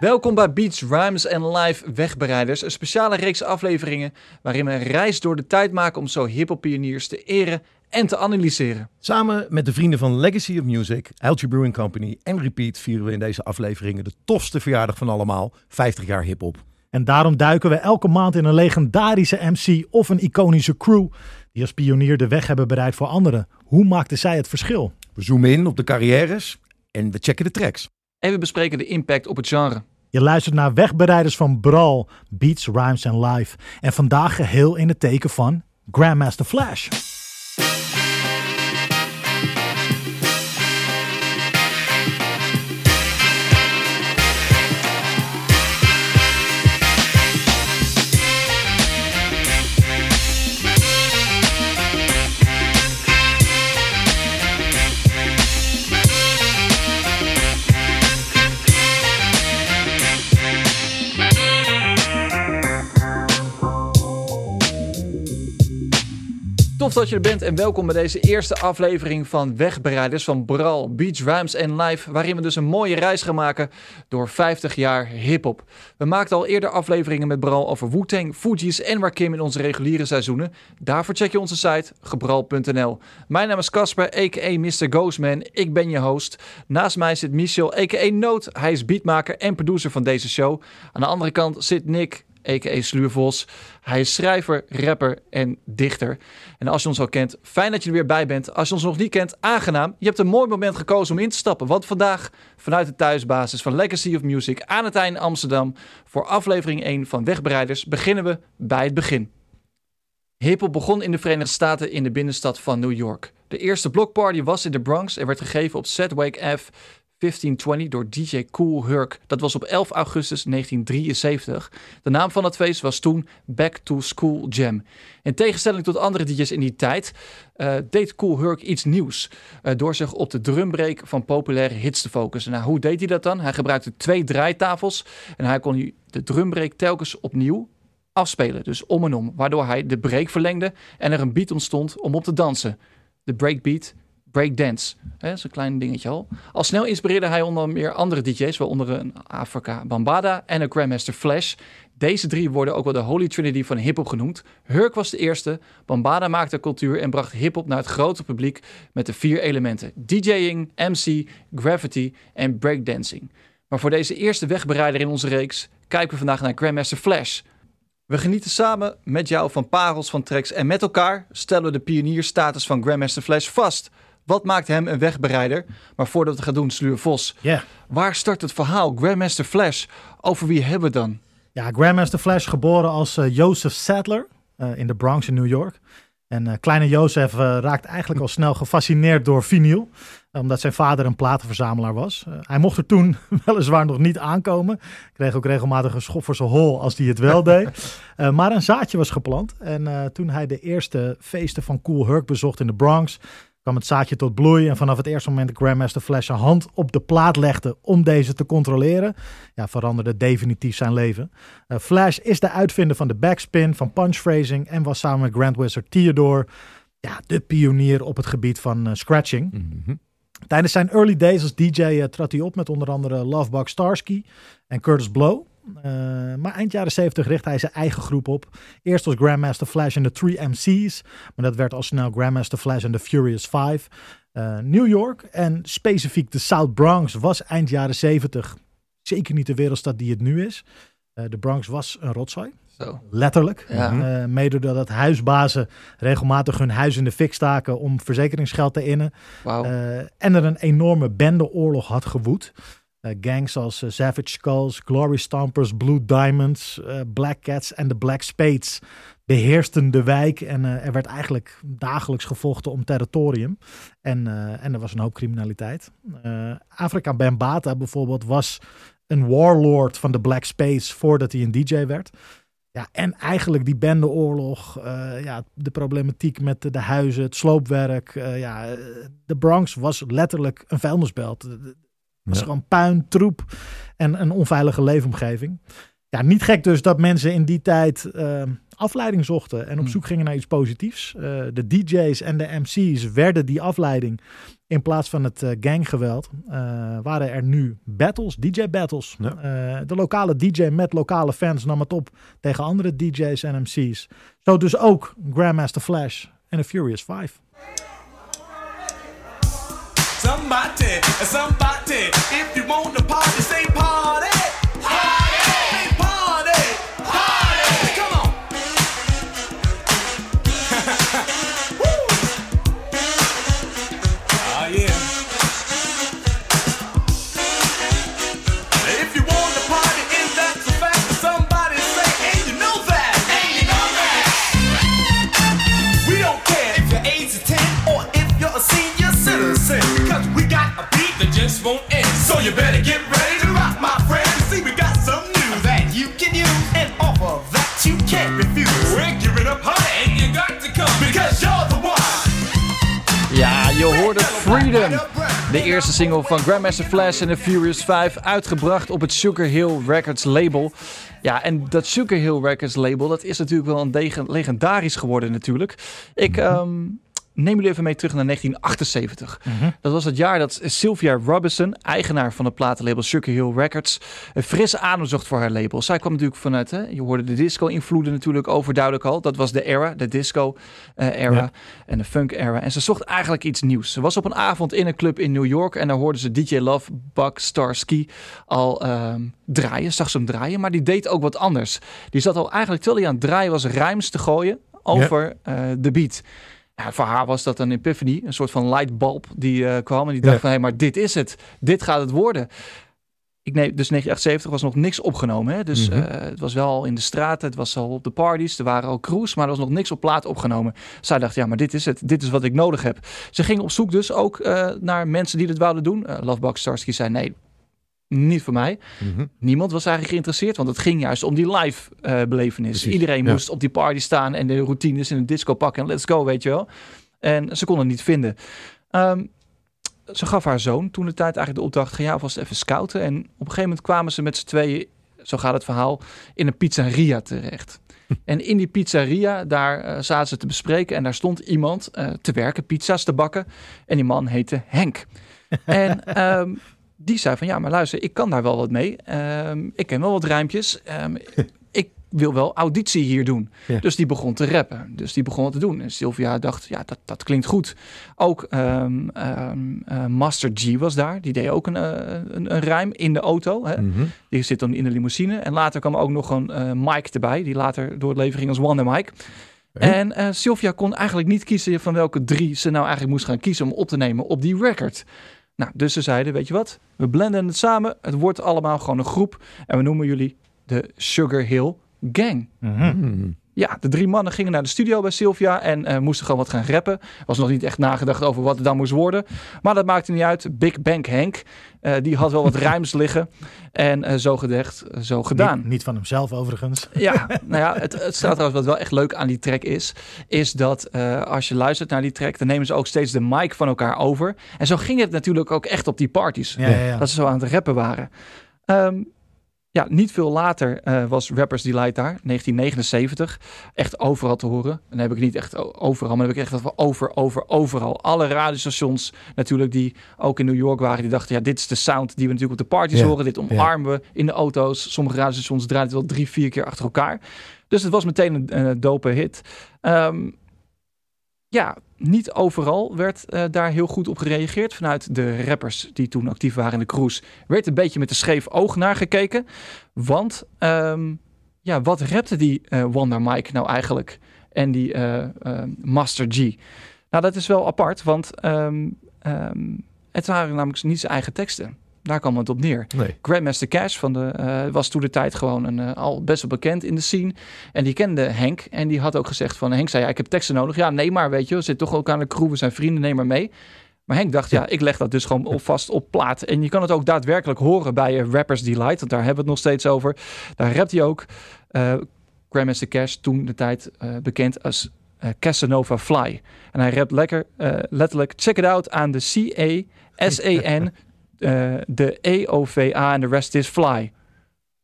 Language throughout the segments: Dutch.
Welkom bij Beats, Rhymes en Live Wegbereiders, een speciale reeks afleveringen waarin we een reis door de tijd maken om zo hip pioniers te eren en te analyseren. Samen met de vrienden van Legacy of Music, LG Brewing Company en Repeat vieren we in deze afleveringen de tofste verjaardag van allemaal, 50 jaar hip-hop. En daarom duiken we elke maand in een legendarische MC of een iconische crew die als pionier de weg hebben bereid voor anderen. Hoe maakten zij het verschil? We zoomen in op de carrières en we checken de tracks. En we bespreken de impact op het genre. Je luistert naar Wegbereiders van Bral, Beats, Rhymes en Live. En vandaag geheel in het teken van Grandmaster Flash. Tof dat je er bent en welkom bij deze eerste aflevering van Wegbereiders van Bral, Beach Rhymes en Live, waarin we dus een mooie reis gaan maken door 50 jaar hip-hop. We maakten al eerder afleveringen met Bral over Wu-Tang, Fuji's en Rakim in onze reguliere seizoenen. Daarvoor check je onze site gebral.nl. Mijn naam is Casper, a.k.a. Mr. Ghostman. Ik ben je host. Naast mij zit Michel, a.k.a. Noot. Hij is beatmaker en producer van deze show. Aan de andere kant zit Nick, a.k.a. Sluurvos. Hij is schrijver, rapper en dichter. En als je ons al kent, fijn dat je er weer bij bent. Als je ons nog niet kent, aangenaam. Je hebt een mooi moment gekozen om in te stappen. Want vandaag, vanuit de thuisbasis van Legacy of Music aan het eind Amsterdam... voor aflevering 1 van Wegbereiders beginnen we bij het begin. Hip-hop begon in de Verenigde Staten in de binnenstad van New York. De eerste blockparty was in de Bronx en werd gegeven op Sedgwick Ave 1520 door DJ Cool Herc. Dat was op 11 augustus 1973. De naam van het feest was toen Back to School Jam. In tegenstelling tot andere DJ's in die tijd uh, deed Cool Herc iets nieuws. Uh, door zich op de drumbreak van populaire hits te focussen. Nou, hoe deed hij dat dan? Hij gebruikte twee draaitafels en hij kon de drumbreak telkens opnieuw afspelen. Dus om en om. Waardoor hij de break verlengde en er een beat ontstond om op te dansen. De breakbeat breakdance. Is een klein dingetje al. Al snel inspireerde hij onder meer andere DJ's, waaronder een Afrika Bambada en een Grandmaster Flash. Deze drie worden ook wel de Holy Trinity van hip-hop genoemd. Hurk was de eerste. Bambada maakte cultuur en bracht hip-hop naar het grote publiek met de vier elementen: DJing, MC, graffiti en breakdancing. Maar voor deze eerste wegbereider in onze reeks kijken we vandaag naar Grandmaster Flash. We genieten samen met jou van parels van tracks en met elkaar stellen we de pionierstatus van Grandmaster Flash vast. Wat maakt hem een wegbereider? Maar voordat we gaan doen, Sluur Vos. Yeah. Waar start het verhaal? Grandmaster Flash. Over wie hebben we het dan? Ja, Grandmaster Flash geboren als uh, Joseph Sadler uh, in de Bronx in New York. En uh, kleine Jozef raakt eigenlijk al snel gefascineerd door vinyl. Omdat zijn vader een platenverzamelaar was. hij mocht er toen weliswaar nog niet aankomen. Kreeg ook regelmatig een schop voor zijn hol als hij het wel deed. maar een zaadje was geplant. En toen hij de eerste feesten van Cool Herc bezocht in de Bronx kwam het zaadje tot bloei. En vanaf het eerste moment de Grandmaster Flash een hand op de plaat legde om deze te controleren, ja, veranderde definitief zijn leven. Uh, Flash is de uitvinder van de backspin, van punch phrasing en was samen met Grand Wizard Theodore ja, de pionier op het gebied van uh, scratching. Mm -hmm. Tijdens zijn early days als DJ uh, trad hij op met onder andere Lovebug Starsky en Curtis Blow. Uh, maar eind jaren 70 richt hij zijn eigen groep op. Eerst als Grandmaster Flash en de Three MC's. Maar dat werd al snel Grandmaster Flash en de Furious Five. Uh, New York en specifiek de South Bronx was eind jaren 70 zeker niet de wereldstad die het nu is. Uh, de Bronx was een rotzooi. Zo. Letterlijk. Ja. mede doordat huisbazen regelmatig hun huis in de fik staken om verzekeringsgeld te innen. Wow. en er een enorme bendeoorlog had gewoed. Uh, gangs als uh, Savage Skulls, Glory Stompers, Blue Diamonds, uh, Black Cats en de Black Spades beheersten de wijk. En er werd eigenlijk dagelijks gevochten om territorium. En, en er was een hoop criminaliteit. Afrika Bambata bijvoorbeeld was een warlord van de Black Spades voordat hij een DJ werd. Ja, en eigenlijk die bendeoorlog, ja, de problematiek met de, huizen, het sloopwerk. Ja, de Bronx was letterlijk een vuilnisbelt was ja. gewoon puin, troep en een onveilige leefomgeving. ja, niet gek dus dat mensen in die tijd uh, afleiding zochten en op Hmm. zoek gingen naar iets positiefs. Uh, de DJ's en de MC's werden die afleiding in plaats van het uh, ganggeweld. Uh, waren er nu battles, DJ-battles. Ja. De lokale DJ met lokale fans nam het op tegen andere DJ's en MC's. Zo dus ook Grandmaster Flash en de Furious Five. Somebody, somebody, if you want to party, say party. Party! That just won't end. So you better get ready to rock, my friend. See, we got some news that you can use, and offer that you can't refuse. We're giving a party, and you got to come because you're the one. Ja, je hoorde Freedom. De eerste single van Grandmaster Flash en The Furious 5, uitgebracht op het Sugar Hill Records label. Ja, en dat Sugar Hill Records label, dat is natuurlijk wel een legendarisch geworden natuurlijk. Ik ehm, neem jullie even mee terug naar 1978. Dat was het jaar dat Sylvia Robinson, eigenaar van het platenlabel Sugar Hill Records, een frisse adem zocht voor haar label. Zij kwam natuurlijk vanuit, hè, je hoorde de disco-invloeden natuurlijk overduidelijk al. Dat was de era, de disco-era Ja. en de funk-era. En ze zocht eigenlijk iets nieuws. Ze was op een avond in een club in New York en daar hoorde ze DJ Love, Buck Starsky al ehm, draaien. Zag ze hem draaien, maar die deed ook wat anders. Die zat al eigenlijk, terwijl hij aan het draaien was, rijms te gooien over eh, de beat. Ja, voor haar was dat een epiphany, een soort van lightbulb die eh, kwam. En die dacht Ja. van, hé, maar dit is het. Dit gaat het worden. Ik neem, dus 1978 was nog niks opgenomen. Hè? Dus Mhm. eh, het was wel in de straten, het was al op de parties, er waren al crews, maar er was nog niks op plaat opgenomen. Zij dacht, ja, maar dit is het. Dit is wat ik nodig heb. Ze ging op zoek dus ook eh, naar mensen die dit wouden doen. Uh, Lovebug Starsky zei, nee, niet voor mij. Mhm. Niemand was eigenlijk geïnteresseerd, want het ging juist om die live eh, belevenis. Precies, Iedereen ja. moest op die party staan en de routines in een disco pakken en let's go, weet je wel. En ze kon het niet vinden. Ehm, ze gaf haar zoon toen de tijd eigenlijk de opdracht, ga jij alvast even scouten. En op een gegeven moment kwamen ze met z'n tweeën, zo gaat het verhaal, in een pizzeria terecht. En in die pizzeria, daar eh, zaten ze te bespreken en daar stond iemand eh, te werken, pizza's te bakken. En die man heette Henk. En ehm, die zei van, ja, maar luister, ik kan daar wel wat mee. Ehm, ik ken wel wat rijmpjes. Ehm, ik wil wel auditie hier doen. Ja. Dus die begon te rappen. Dus die begon wat te doen. En Sylvia dacht, ja, dat, dat klinkt goed. Ook ehm, eh, Master G was daar. Die deed ook een, eh, een, een rijm in de auto. Hè? Mhm. Die zit dan in de limousine. En later kwam ook nog een eh Mike erbij. Die later door het leven ging als Wonder Mike. En eh, Sylvia kon eigenlijk niet kiezen van welke drie ze nou eigenlijk moest gaan kiezen om op te nemen op die record. Nou, dus ze zeiden, weet je wat? We blenden het samen. Het wordt allemaal gewoon een groep. En we noemen jullie de Sugar Hill Gang. Mhm. Ja, de drie mannen gingen naar de studio bij Sylvia en eh, moesten gewoon wat gaan rappen. Er was nog niet echt nagedacht over wat het dan moest worden. Maar dat maakte niet uit. Big Bang Henk, eh, die had wel wat rijms liggen. En eh, zo gedacht, zo gedaan. Niet, niet van hemzelf overigens. Ja, nou ja, het, het staat trouwens wat wel echt leuk aan die track is, is dat als je luistert naar die track, dan nemen ze ook steeds de mic van elkaar over. En zo ging het natuurlijk ook echt op die parties. Ja, ja, ja. Dat ze zo aan het rappen waren. Ehm, ja, niet veel later eh, was Rappers Delight daar, 1979. Echt overal te horen. En dan heb ik niet echt overal, maar dan heb ik echt over, over, over, overal. Alle radiostations natuurlijk die ook in New York waren, die dachten, ja, dit is de sound die we natuurlijk op de parties Ja, horen. Dit omarmen we in de auto's. Sommige radiostations draaien het wel drie, vier keer achter elkaar. Dus het was meteen een, een dope hit. Ehm, ja, niet overal werd eh, daar heel goed op gereageerd. Vanuit de rappers die toen actief waren in de cruise, werd een beetje met een scheef oog naar gekeken. Want ehm, ja, wat rapte die eh, Wonder Mike nou eigenlijk? En die eh, Master G? Nou, dat is wel apart, want ehm, ehm, het waren namelijk niet zijn eigen teksten. Daar kwam het op neer. Nee. Grandmaster Cash van de, eh, was toen de tijd gewoon een, eh, al best wel bekend in de scene. En die kende Henk. En die had ook gezegd van... Henk zei, ja, ik heb teksten nodig. Ja, nee maar, weet je. We zitten toch ook aan de crew. We zijn vrienden, neem maar mee. Maar Henk dacht, ja, ik leg dat dus gewoon op, vast op plaat. En je kan het ook daadwerkelijk horen bij eh, Rappers Delight. Want daar hebben we het nog steeds over. Daar rapt hij ook. eh Grandmaster Cash, toen de tijd bekend als Casanova Fly. En hij rapt lekker, eh, letterlijk, check it out aan de C-A-S-A-N... eh, de E-O-V-A en de rest is fly.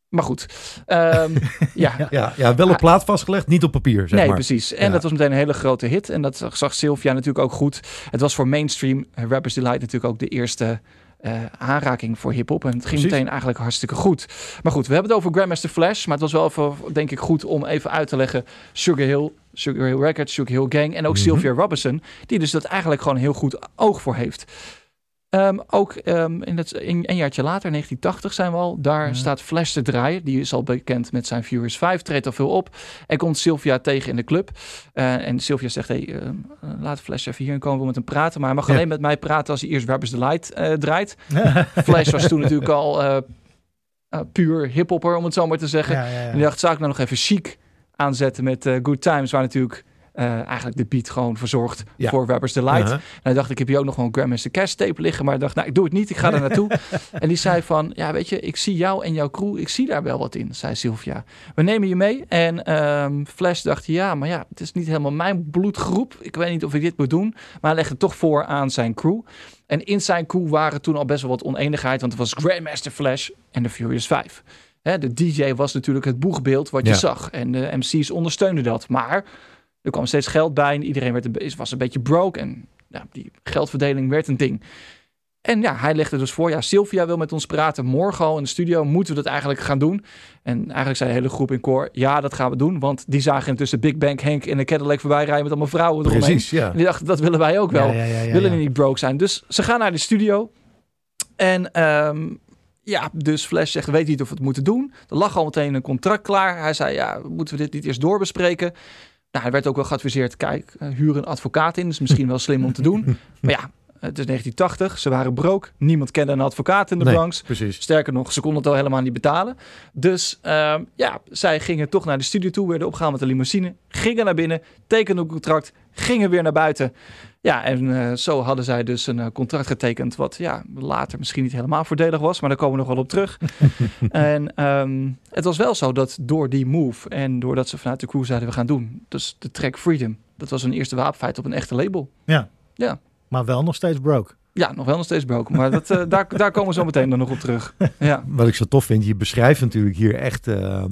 Maar goed. Ehm, ja, Ja, ja, wel een plaat vastgelegd, niet op papier, zeg nee, maar. precies. En Ja. dat was meteen een hele grote hit. En dat zag Sylvia natuurlijk ook goed. Het was voor mainstream eh, Rappers Delight natuurlijk ook de eerste eh, aanraking voor hip-hop. En het ging Precies. meteen eigenlijk hartstikke goed. Maar goed, we hebben het over Grandmaster Flash. Maar het was wel even, denk ik, goed om even uit te leggen. Sugar Hill, Sugar Hill Records, Sugar Hill Gang. En ook Mhm. Sylvia Robinson. Die dus dat eigenlijk gewoon heel goed oog voor heeft. Ehm, ook ehm, in het, in, een jaartje later, 1980 zijn we al. Daar Ja. staat Flash te draaien. Die is al bekend met zijn Furious 5. Treedt al veel op. En komt Sylvia tegen in de club. Eh, en Sylvia zegt, hey, ehm, eh, laat Flash even hierin komen. We met hem praten. Maar hij mag Ja. alleen met mij praten als hij eerst Rappers Delight eh draait. Flash was toen natuurlijk al puur hiphopper, om het zo maar te zeggen. En die dacht, zou ik nou nog even chic aanzetten met Good Times, waar natuurlijk eigenlijk de beat gewoon verzorgt Ja. voor Rappers Delight. Uh-huh. En hij dacht, ik heb hier ook nog gewoon Grandmaster Cash tape liggen, maar ik dacht, nou, ik doe het niet, ik ga er naartoe. en die zei van, ja, weet je, ik zie jou en jouw crew, ik zie daar wel wat in, zei Sylvia. We nemen je mee. En ehm, Flash dacht, ja, maar ja, het is niet helemaal mijn bloedgroep. Ik weet niet of ik dit moet doen. Maar hij legde het toch voor aan zijn crew. En in zijn crew waren toen al best wel wat oneenigheid, want het was Grandmaster Flash en de Furious 5. Hè, de DJ was natuurlijk het boegbeeld wat je Ja. zag. En de MC's ondersteunden dat. Maar er kwam steeds geld bij en iedereen werd een, was een beetje broke. En ja, die geldverdeling werd een ding. En ja, hij legde dus voor, ja, Sylvia wil met ons praten. Morgen al in de studio moeten we dat eigenlijk gaan doen. En eigenlijk zei de hele groep in koor, ja, dat gaan we doen. Want die zagen intussen Big Bang Henk in een Cadillac voorbij rijden met allemaal vrouwen eromheen. Precies, ja. En die dachten, dat willen wij ook wel. Ja, ja, ja, ja, willen niet broke zijn. Dus ze gaan naar de studio. En ehm, ja, dus Flash zegt, weet niet of we het moeten doen. Er lag al meteen een contract klaar. Hij zei, ja, moeten we dit niet eerst doorbespreken? Nou, hij werd ook wel geadviseerd, kijk, eh, huur een advocaat in. is misschien wel slim om te doen. Maar ja, het is 1980. Ze waren broke. Niemand kende een advocaat in de Nee, Bronx. precies. Sterker nog, ze konden het al helemaal niet betalen. Dus ehm, ja, zij gingen toch naar de studio toe, werden opgehaald met de limousine, gingen naar binnen, tekenden een contract, gingen weer naar buiten. Ja, en eh, zo hadden zij dus een eh, contract getekend, wat ja, later misschien niet helemaal voordelig was, maar daar komen we nog wel op terug. en ehm, het was wel zo dat door die move en doordat ze vanuit de crew zeiden we gaan doen, dus de track Freedom, dat was een eerste wapenfeit op een echte label. Ja. Ja. Maar wel nog steeds broke. Ja, nog wel nog steeds broken, maar dat, eh, daar, daar komen we zo meteen dan nog op terug. Ja. Wat ik zo tof vind, je beschrijft natuurlijk hier echt eh,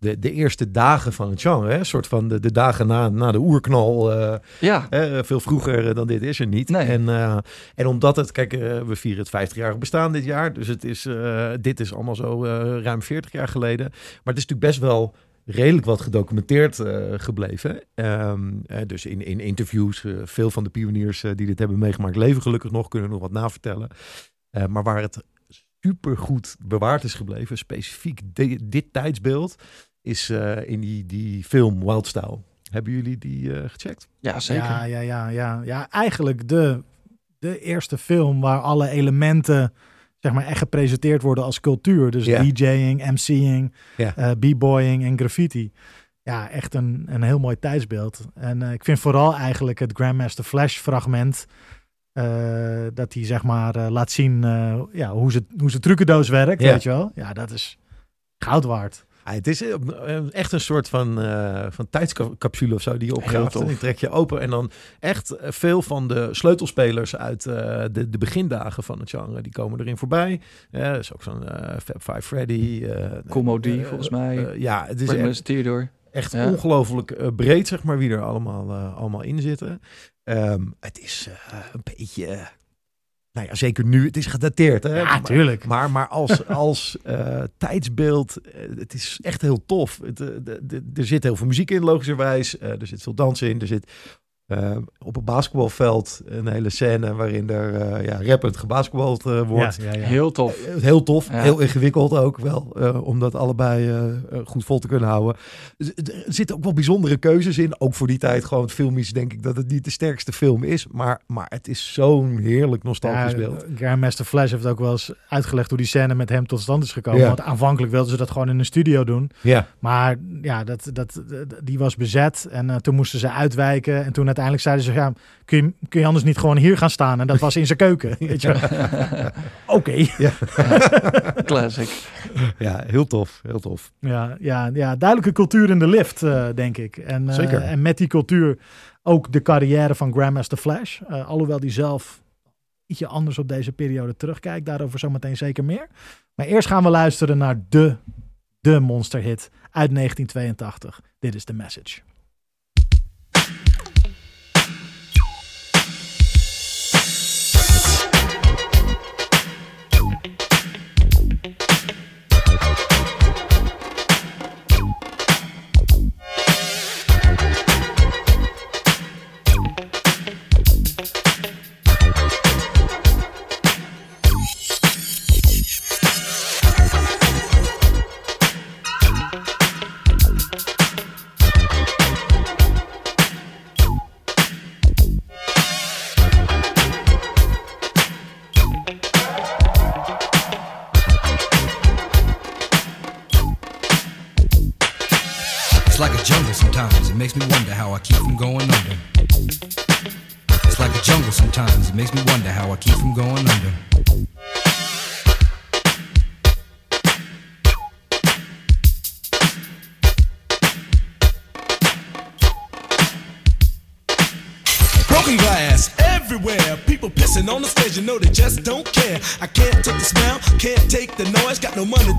de, de eerste dagen van het genre. Hè? Een soort van de, de dagen na, na de oerknal. eh, Ja, hè? Veel vroeger eh, dan dit is er niet. Nee. En, eh, en omdat het, kijk, we vieren het 50-jarig bestaan dit jaar. Dus het is, dit is allemaal zo ruim 40 jaar geleden. Maar het is natuurlijk best wel redelijk wat gedocumenteerd gebleven. Ehm, eh, dus in, in interviews, veel van de pioniers die dit hebben meegemaakt leven gelukkig nog, kunnen nog wat navertellen. Maar waar het supergoed bewaard is gebleven, specifiek di- dit tijdsbeeld, is eh, in die, die film Wildstyle. Hebben jullie die eh, gecheckt? ja zeker. Ja, ja, ja, ja. ja eigenlijk de, de eerste film waar alle elementen zeg maar echt gepresenteerd worden als cultuur. Dus Ja. DJing, MC'ing, Ja. eh, b-boying en graffiti. Ja, echt een, een heel mooi tijdsbeeld. En eh, ik vind vooral eigenlijk het Grandmaster Flash fragment... eh, dat hij zeg maar laat zien eh, ja, hoe, ze, hoe zijn trucendoos werkt, Ja. weet je wel. Ja, dat is goud waard. Ah, het is eh, echt een soort van, eh, van tijdscapsule of zo die je opgraaft. En die trek je open. En dan echt eh, veel van de sleutelspelers uit eh, de, de begindagen van het genre, die komen erin voorbij. Ja, er is ook zo'n eh, Fab Five Freddy. eh eh, volgens mij. eh, ja, het is echt, Theodore. echt Ja. ongelooflijk eh, breed, zeg maar, wie er allemaal, eh, allemaal in zitten. Ehm, het is eh, een beetje... nou ja, zeker nu. Het is gedateerd, hè? Ja, Maar- maar, maar als, als eh, tijdsbeeld, eh, het is echt heel tof. Het, eh, de, de- er zit heel veel muziek in, logischerwijs. Er zit veel dansen in. Er zit eh, op een basketbalveld een hele scène waarin er uh, ja, rappend gebasketbald uh, wordt. Ja, ja, ja. Heel tof. Uh, heel tof, Ja. heel ingewikkeld ook wel, uh, om dat allebei uh, goed vol te kunnen houden. Dus, er zitten ook wel bijzondere keuzes in, ook voor die tijd gewoon filmisch denk ik dat het niet de sterkste film is, maar, maar het is zo'n heerlijk nostalgisch Ja, beeld. Grandmaster Flash heeft ook wel eens uitgelegd hoe die scène met hem tot stand is gekomen. Ja. Want aanvankelijk wilden ze dat gewoon in een studio doen. Ja, Maar ja, dat, dat, die was bezet. En eh, toen moesten ze uitwijken. En toen uiteindelijk zeiden ze, ja, kun je, kun je anders niet gewoon hier gaan staan? En dat was in zijn keuken. Weet je. Oké. Classic. ja, heel tof, heel tof. Ja, ja, ja, duidelijke cultuur in de lift, eh, denk ik. En, eh, Zeker. en met die cultuur ook de carrière van Grandmaster Flash. Eh, alhoewel die zelf ietsje anders op deze periode terugkijkt. Daarover zometeen zeker meer. Maar eerst gaan we luisteren naar de de monsterhit uit 1982. Dit is The Message.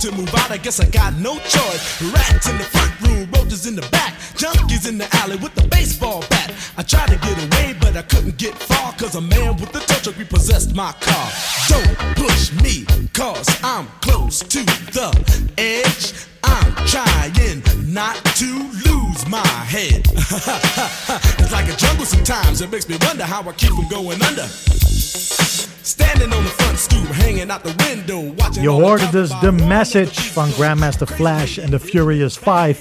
To move out, I guess I got no choice. Rats in the front room, roaches in the back, junkies in the alley with the baseball bat. I tried to get away, but I couldn't get far, cause a man with a tow truck repossessed my car. Don't push me, cause I'm close to the edge. I'm trying not to lose my head. it's like a jungle sometimes. It makes me wonder how I keep from going under. Standing on the front stoop, hanging out the window, watching Je hoorde dus The Message van Grandmaster Flash en The Furious Five.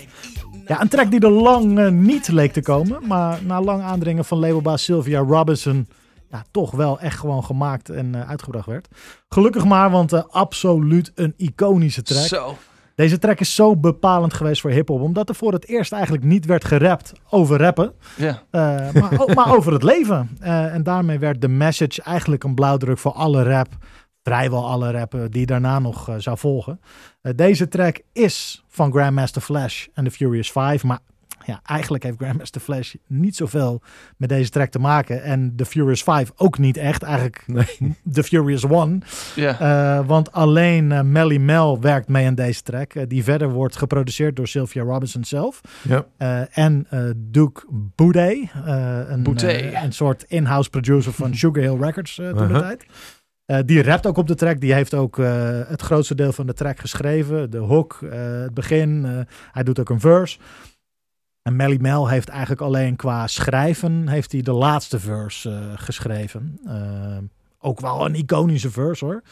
Ja, een track die er lang eh, niet leek te komen, maar na lang aandringen van labelbaas Sylvia Robinson ja, toch wel echt gewoon gemaakt en eh, uitgebracht werd. Gelukkig maar, want eh, absoluut een iconische track. Zo. Deze track is zo bepalend geweest voor hip-hop, omdat er voor het eerst eigenlijk niet werd gerapt over rappen, Ja. eh, maar, o- maar over het leven. Eh, en daarmee werd de message eigenlijk een blauwdruk voor alle rap, vrijwel alle rappen die daarna nog eh, zou volgen. Deze track is van Grandmaster Flash en The Furious Five, maar ja, eigenlijk heeft Grandmaster Flash niet zoveel met deze track te maken. En The Furious Five ook niet echt. Eigenlijk Nee. The Furious One. Ja. Eh, want alleen eh, Melly Mel werkt mee aan deze track. eh, die verder wordt geproduceerd door Sylvia Robinson zelf. En Duke Boudet. een, Boudet. een soort in-house producer van Sugar Hill Records toen de Uh-huh. tijd. Die rapt ook op de track. Die heeft ook het grootste deel van de track geschreven. De hook, het begin. hij doet ook een verse. En Melly Mel heeft eigenlijk alleen qua schrijven... heeft hij de laatste verse eh, geschreven. Eh, ook wel een iconische verse hoor.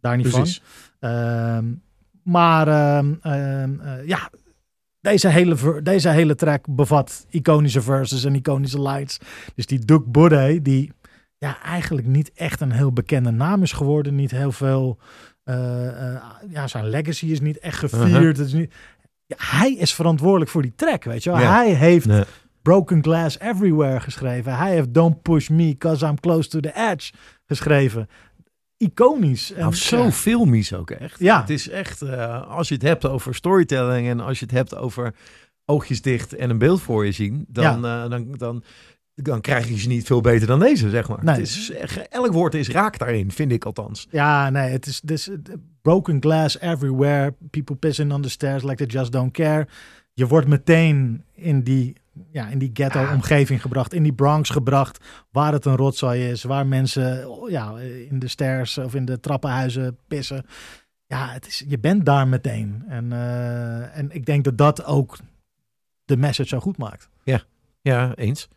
Daar niet Precies. van. Ehm, maar ehm, ehm, eh, ja, deze hele, deze hele track bevat iconische verses en iconische lines. Dus die Duke Boudet, die ja, eigenlijk niet echt een heel bekende naam is geworden. Niet heel veel... ja, zijn legacy is niet echt gevierd. Uh-huh. Het is niet, ja, hij is verantwoordelijk voor die track, weet je wel. Ja. Hij heeft Nee. Broken Glass Everywhere geschreven. Hij heeft Don't Push Me Cause I'm Close to the Edge geschreven. Iconisch. En, Nou, zo filmisch ook echt. Ja. Het is echt, eh, als je het hebt over storytelling en als je het hebt over oogjes dicht en een beeld voor je zien, dan, eh, dan, dan, dan krijg je ze niet veel beter dan deze, zeg maar. Nee. Het is, elk woord is raak daarin, vind ik althans. Ja, nee, het is dus eh, broken glass everywhere. People pissing on the stairs like they just don't care. Je wordt meteen in die, ja, in die ghetto-omgeving gebracht, in die Bronx gebracht, waar het een rotzooi is, waar mensen oh, ja, in de stairs of in de trappenhuizen pissen. Ja, het is, je bent daar meteen. En, eh, en ik denk dat dat ook de message zo goed maakt. Ja, eens.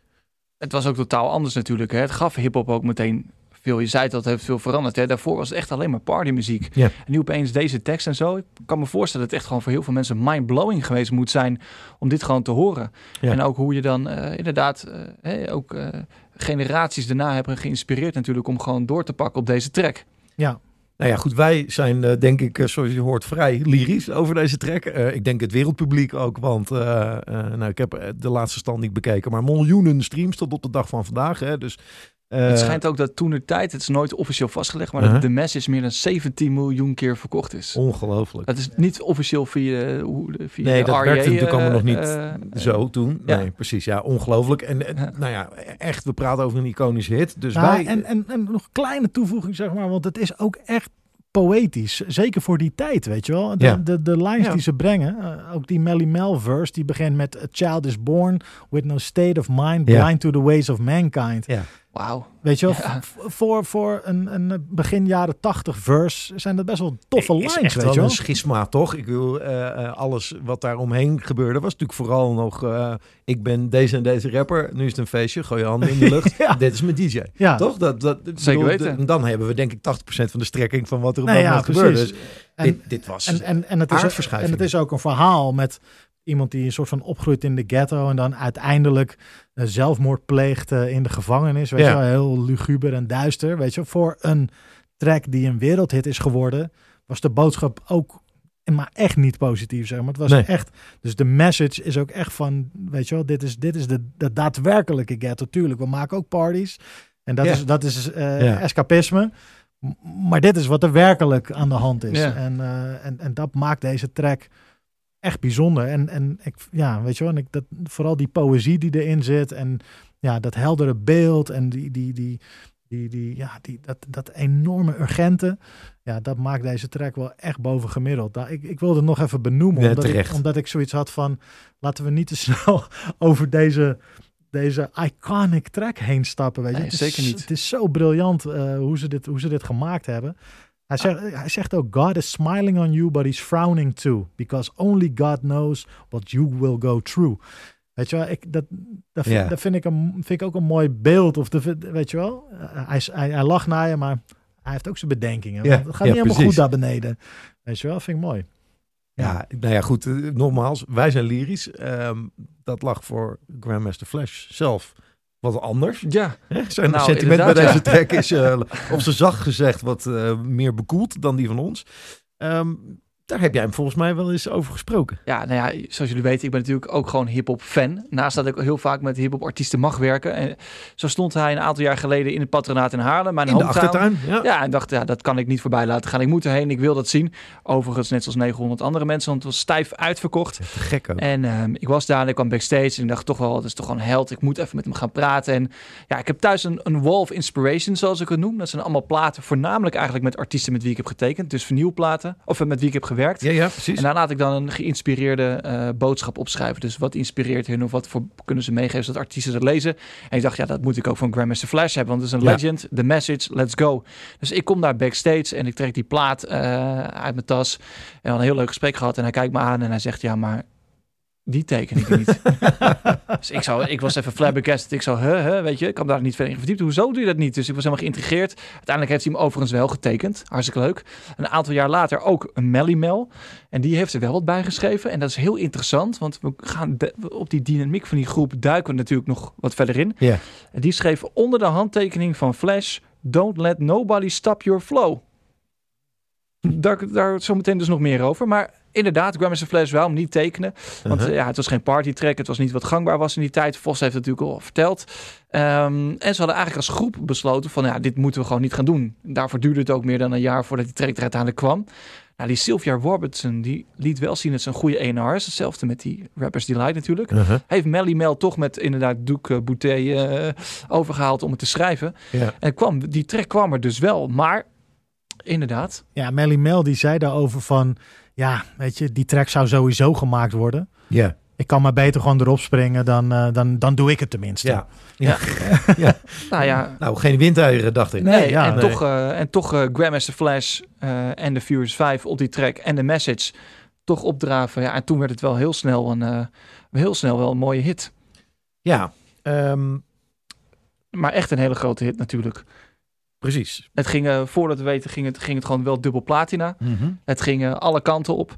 Het was ook totaal anders natuurlijk. Hè? Het gaf hip-hop ook meteen veel. Je zei dat het heeft veel veranderd. Hè? Daarvoor was het echt alleen maar partymuziek. En nu opeens deze tekst en zo. Ik kan me voorstellen dat het echt gewoon voor heel veel mensen mind-blowing geweest moet zijn om dit gewoon te horen. En ook hoe je dan eh, inderdaad eh, ook eh, generaties daarna hebben geïnspireerd natuurlijk om gewoon door te pakken op deze track. Ja, Nou ja, goed, wij zijn eh, denk ik, eh, zoals je hoort, vrij lyrisch over deze track. Eh, ik denk het wereldpubliek ook, want nou, ik heb de laatste stand niet bekeken, maar miljoenen streams tot op de dag van vandaag. Hè, dus, eh, het schijnt ook dat toen de tijd, het is nooit officieel vastgelegd, maar Uh-huh. dat de message meer dan 17 miljoen keer verkocht is. Ongelooflijk. Dat is niet officieel via, de- hoe de- via Nee, de dat REA, werkte natuurlijk allemaal nog niet eh, eh, Zo toen. ja. Nee, precies. Ja, ongelooflijk. En eh, Ja. nou ja, echt, we praten over een iconische hit. Dus Nou, wij... en, en, en nog een kleine toevoeging, zeg maar, want het is ook echt poëtisch. Zeker voor die tijd, weet je wel. De, Ja. de, de lines Ja. die ze brengen. eh, ook die Melly Mel verse. Die begint met... A child is born with no state of mind. Ja. Blind to the ways of mankind. Wauw. Weet je wel, Ja. voor, voor een, een begin jaren tachtig verse zijn dat best wel toffe is lines, echt weet wel je wel. een schisma, toch? Ik wil eh, eh, alles wat daar omheen gebeurde was natuurlijk vooral nog... eh, ik ben deze en deze rapper, nu is het een feestje, gooi je handen in de lucht. Ja. Dit is mijn DJ. Ja. Toch? Dat, dat, Zeker bedoel, weten. de- dan hebben we denk ik 80% van de strekking van wat er op Nee, dat ja, moment gebeurde. precies. Dus En- dit, dit was... En, en, en, het is, en het is ook een verhaal met iemand die een soort van opgroeit in de ghetto en dan uiteindelijk zelfmoord pleegt eh, in de gevangenis. Weet Ja. je wel, heel luguber en duister. Weet je, voor een track die een wereldhit is geworden, was de boodschap ook maar echt niet positief, zeg maar. Het was Nee. echt, dus de message is ook echt van, weet je wel, dit is, dit is de, de daadwerkelijke ghetto. Tuurlijk, we maken ook parties en dat Ja. is, dat is eh, Ja. escapisme. Maar dit is wat er werkelijk aan de hand is. Ja. En, eh, en, en dat maakt deze track echt bijzonder. En, en ik, ja, weet je wel, en ik, dat, vooral die poëzie die erin zit en ja, dat heldere beeld en die, die, die, die, die, ja, die, dat, dat enorme urgente, ja, dat maakt deze track wel echt boven gemiddeld. Nou, ik, ik wilde het nog even benoemen, Ja, omdat, ik, omdat ik zoiets had van, laten we niet te snel over deze, deze iconic track heen stappen. Weet je? Nee, het is, zeker niet. Het is zo briljant eh, hoe, ze dit, hoe ze dit gemaakt hebben. Hij zegt, hij zegt ook, God is smiling on you, but he's frowning too. Because only God knows what you will go through. Weet je wel, ik, dat, dat, vind, dat vind, ik een, vind ik ook een mooi beeld. Of de, weet je wel, Eh, hij, hij, hij lacht naar je, maar hij heeft ook zijn bedenkingen. Want het gaat ja, niet helemaal goed daar beneden. Weet je wel, vind ik mooi. Ja, nou ja, goed. eh, nogmaals, wij zijn lyrisch. Ehm, dat lag voor Grandmaster Flash zelf wat anders. Ja, Hè? Zijn Nou, sentiment bij deze track is, eh, op zijn zacht gezegd, wat eh, meer bekoeld dan die van ons. Ehm, daar heb jij hem volgens mij wel eens over gesproken. Ja, nou ja, zoals jullie weten, ik ben natuurlijk ook gewoon hip-hop fan. Naast dat ik heel vaak met hip-hop artiesten mag werken. En zo stond hij een aantal jaar geleden in het patronaat in Haarlem, mijn In de achtertuin. Ja. Ja, en dacht, ja, dat kan ik niet voorbij laten gaan. Ik moet erheen, ik wil dat zien. Overigens, net zoals 900 andere mensen, want het was stijf uitverkocht. Gek ook. En ehm, ik was daar en ik kwam backstage en ik dacht toch wel, dat is toch gewoon een held. Ik moet even met hem gaan praten. En ja, ik heb thuis een, een wall of inspiration, zoals ik het noem. Dat zijn allemaal platen, voornamelijk eigenlijk met artiesten met wie ik heb getekend. Dus vinylplaten, of met wie ik heb gewerkt. Ja, ja, precies. En daar laat ik dan een geïnspireerde eh, boodschap opschrijven. Dus wat inspireert hun of wat voor kunnen ze meegeven zodat artiesten dat lezen. En ik dacht, ja, dat moet ik ook van Grandmaster Flash hebben, want het is een Ja. legend. The message, let's go. Dus ik kom daar backstage en ik trek die plaat eh, uit mijn tas. En we hadden een heel leuk gesprek gehad en hij kijkt me aan en hij zegt, ja, maar die teken ik niet. dus ik, zou, ik was even flabbergasted. Ik zou, huh, huh, weet je, ik kan daar niet verder in verdiept. Hoezo doe je dat niet? Dus ik was helemaal geïntrigeerd. Uiteindelijk heeft hij hem overigens wel getekend. Hartstikke leuk. Een aantal jaar later ook een Melly Mel. En die heeft er wel wat bij geschreven. En dat is heel interessant, want we gaan de- op die dynamiek van die groep duiken we natuurlijk nog wat verder in. Ja. En die schreef onder de handtekening van Flash: Don't let nobody stop your flow. Daar, daar zometeen dus nog meer over. Maar inderdaad, Grandmaster Flash wel hem niet tekenen. Want Uh-huh. eh, ja, het was geen partytrack. Het was niet wat gangbaar was in die tijd. Vos heeft het natuurlijk al verteld. Ehm, en ze hadden eigenlijk als groep besloten van ja, dit moeten we gewoon niet gaan doen. Daarvoor duurde het ook meer dan een jaar voordat die track er uiteindelijk kwam. Nou, die Sylvia Robertson, die liet wel zien dat ze een goede ENR is. Hetzelfde met die Rappers Delight natuurlijk. Uh-huh. Heeft Melly Mel toch met inderdaad Duke Boutet eh, overgehaald om het te schrijven. En kwam, die track kwam er dus wel. Maar inderdaad, Ja, Melly Mel die zei daarover van, ja, weet je, die track zou sowieso gemaakt worden. Ja. Ik kan maar beter gewoon erop springen, dan, eh, dan, dan doe ik het tenminste. Ja. nou ja, Nou, geen windeieren, dacht ik. Nee, Nee, ja. en, Nee. Toch, eh, en toch eh, Grandmaster Flash eh, en de Furious 5 op die track en de message toch opdraven. Ja, en toen werd het wel heel snel een, eh, heel snel wel een mooie hit. Ja, ehm, Maar echt een hele grote hit natuurlijk. Precies. Het ging, eh, voordat we weten, ging het, ging het gewoon wel dubbel platina. Het ging eh, alle kanten op.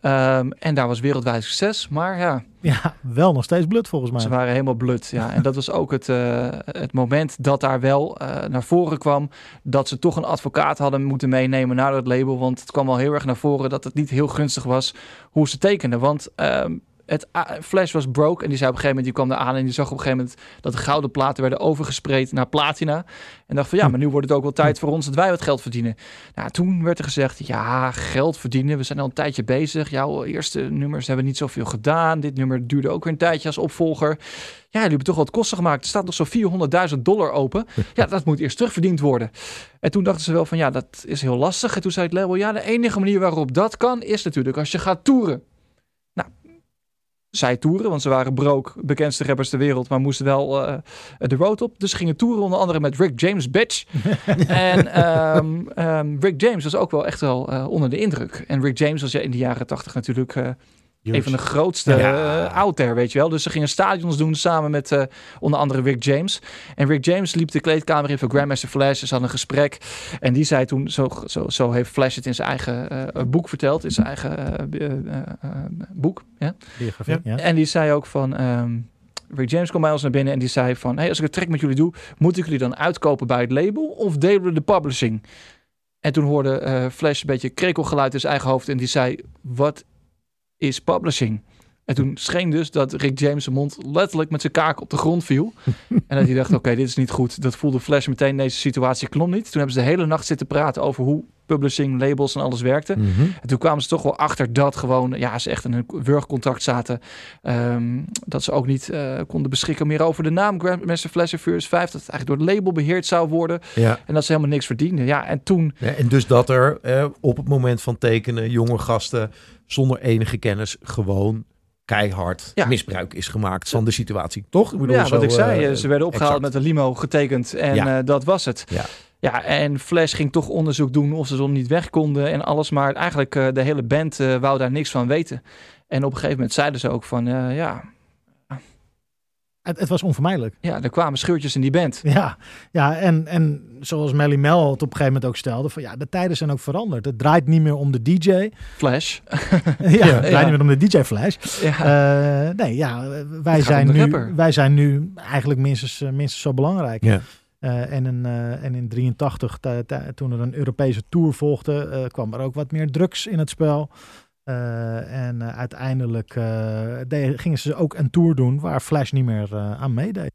Ehm, en daar was wereldwijd succes. Maar ja, Ja, wel nog steeds blut volgens mij. Ze waren helemaal blut. Ja. En dat was ook het, eh, het moment dat daar wel naar voren kwam. Dat ze toch een advocaat hadden moeten meenemen naar dat label. Want het kwam wel heel erg naar voren dat het niet heel gunstig was hoe ze tekenden. Want ehm, Het, Flash was broke en die zei op een gegeven moment, die kwam daar aan en die zag op een gegeven moment dat de gouden platen werden overgespreid naar platina. En dacht van ja, maar nu wordt het ook wel tijd voor ons dat wij wat geld verdienen. Nou, toen werd er gezegd, ja, geld verdienen. We zijn al een tijdje bezig. Jouw eerste nummers hebben niet zoveel gedaan. Dit nummer duurde ook weer een tijdje als opvolger. Ja, jullie hebben toch wat kosten gemaakt. Er staat nog zo'n 400.000 dollar open. Ja, dat moet eerst terugverdiend worden. En toen dachten ze wel van ja, dat is heel lastig. En toen zei het label, ja, de enige manier waarop dat kan is natuurlijk als je gaat toeren. Zij toeren, want ze waren broke, bekendste rappers ter wereld, maar moesten wel eh, de road op. Dus ze gingen toeren onder andere met Rick James, bitch. en ehm, ehm, Rick James was ook wel echt wel eh, onder de indruk. En Rick James was ja in de jaren tachtig natuurlijk eh, een van de grootste Ja. eh, out there, weet je wel. Dus ze gingen stadions doen samen met eh, onder andere Rick James. En Rick James liep de kleedkamer in voor Grandmaster Flash. Ze hadden een gesprek. En die zei toen, zo, zo, zo heeft Flash het in zijn eigen eh, boek verteld. In zijn eigen boek. Ja? Biografie, ja. En die zei ook van... ehm, Rick James kwam bij ons naar binnen en die zei van... Hey, als ik een track met jullie doe, moet ik jullie dan uitkopen bij het label of delen we de publishing? En toen hoorde eh, Flash een beetje krekelgeluid in zijn eigen hoofd en die zei... Wat is publishing? En toen scheen dus dat Rick James zijn mond letterlijk met zijn kaak op de grond viel. en dat hij dacht, oké, dit is niet goed. Dat voelde Flash meteen, deze situatie klopt niet. Toen hebben ze de hele nacht zitten praten over hoe publishing, labels en alles werkte. Mhm. En toen kwamen ze toch wel achter dat gewoon, ja, ze echt in een wurgcontract zaten. Ehm, dat ze ook niet eh, konden beschikken meer over de naam Grandmaster Flash of Furious 5. Dat het eigenlijk door het label beheerd zou worden. Ja. En dat ze helemaal niks verdienden. Ja, en toen, Ja, en dus dat er eh, op het moment van tekenen jonge gasten zonder enige kennis gewoon keihard Ja. misbruik is gemaakt van de situatie. Toch? Ik bedoel, ja, zo, wat ik zei, eh, eh, ze werden opgehaald exact. met een limo getekend en Ja. eh, dat was het. Ja. Ja, en Flash ging toch onderzoek doen of ze dan niet weg konden en alles. Maar eigenlijk de hele band wou daar niks van weten. En op een gegeven moment zeiden ze ook van, ja, Het, het was onvermijdelijk. ja, er kwamen scheurtjes in die band. Ja, ja en, en zoals Melly Mel het op een gegeven moment ook stelde, van ja, de tijden zijn ook veranderd. Het draait niet meer om de DJ. ja, Flash. het draait Ja. niet meer om de DJ Flash. ja. Eh, nee, ja, wij zijn, nu, rapper. wij zijn nu eigenlijk minstens, eh, minstens zo belangrijk. Ja. Eh, en, in, eh, en in 83, ta- ta- toen er een Europese tour volgde, eh, kwam er ook wat meer drugs in het spel. Eh, en eh, uiteindelijk eh, de- gingen ze ook een tour doen waar Flash niet meer aan meedeed.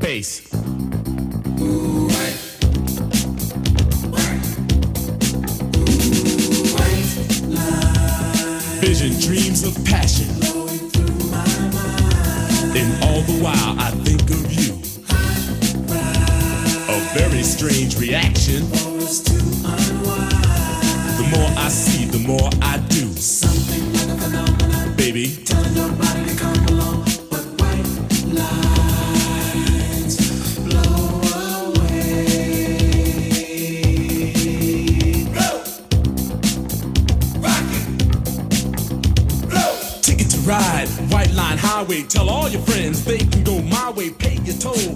Bass. Of passion. And all the while I think of you. A very strange reaction. The more I see, the more I do.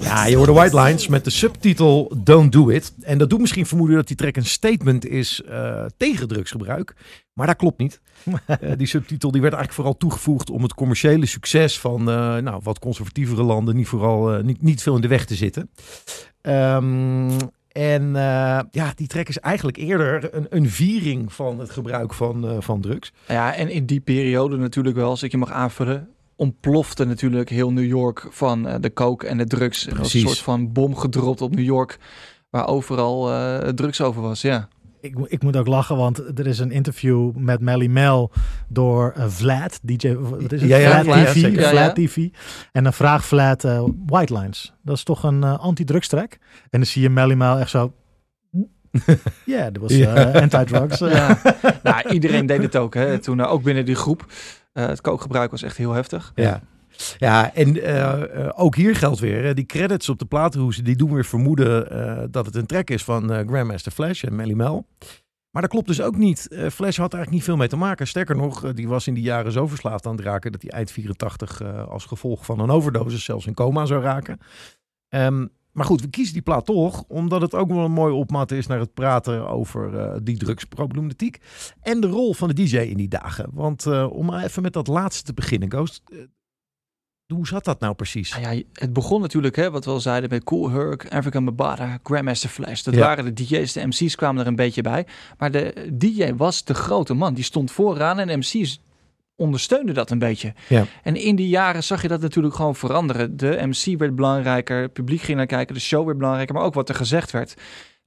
Ja, je hoorde White Lines met de subtitel Don't Do It. En dat doet misschien vermoeden dat die track een statement is eh, tegen drugsgebruik. Maar dat klopt niet. Eh, die subtitel die werd eigenlijk vooral toegevoegd om het commerciële succes van eh, nou, wat conservatievere landen niet, vooral, niet, niet veel in de weg te zitten. Ehm, en eh, ja, die track is eigenlijk eerder een, een viering van het gebruik van, eh, van drugs. Ja, en in die periode natuurlijk wel, als ik je mag aanvullen, ontplofte natuurlijk heel New York van eh, de coke en de drugs. Er was een soort van bom gedropt op New York, waar overal eh, drugs over was, ja. Ik, ik moet ook lachen, want er is een interview met Melly Mel door eh, Vlad, DJ, wat is het? Ja, ja, Vlad Vlad, TV. Ja, Vlad. TV. En dan vraagt Vlad eh, White Lines. Dat is toch een anti-drugs track? En dan zie je Melly Mel echt zo... Ja, dat was Ja. eh, anti-drugs. ja. nou, iedereen deed het ook, hè. Toen ook binnen die groep. Eh, het kookgebruik was echt heel heftig. Ja. Ja, en eh, eh, ook hier geldt weer, die credits op de platenhoes, die doen weer vermoeden dat het een track is van Grandmaster Flash en Melly Mel. Maar dat klopt dus ook niet. Flash had eigenlijk niet veel mee te maken. Sterker nog, die was in die jaren zo verslaafd aan het raken dat hij eind 84 eh, als gevolg van een overdosis zelfs in coma zou raken. Ehm, maar goed, we kiezen die plaat toch, omdat het ook wel een mooi opmat is naar het praten over eh, die drugsproblematiek. En de rol van de DJ in die dagen. Want eh, om maar even met dat laatste te beginnen, Ghost. eh, hoe zat dat nou precies? Nou ja, het begon natuurlijk, hè, wat we al zeiden, met Cool Herc, African Bambaataa, Grandmaster Flash. Dat Ja. waren de DJ's, de MC's kwamen er een beetje bij. Maar de DJ was de grote man. Die stond vooraan en de MC's ondersteunden dat een beetje. Ja. En in die jaren zag je dat natuurlijk gewoon veranderen. De MC werd belangrijker, het publiek ging naar kijken, de show werd belangrijker, maar ook wat er gezegd werd.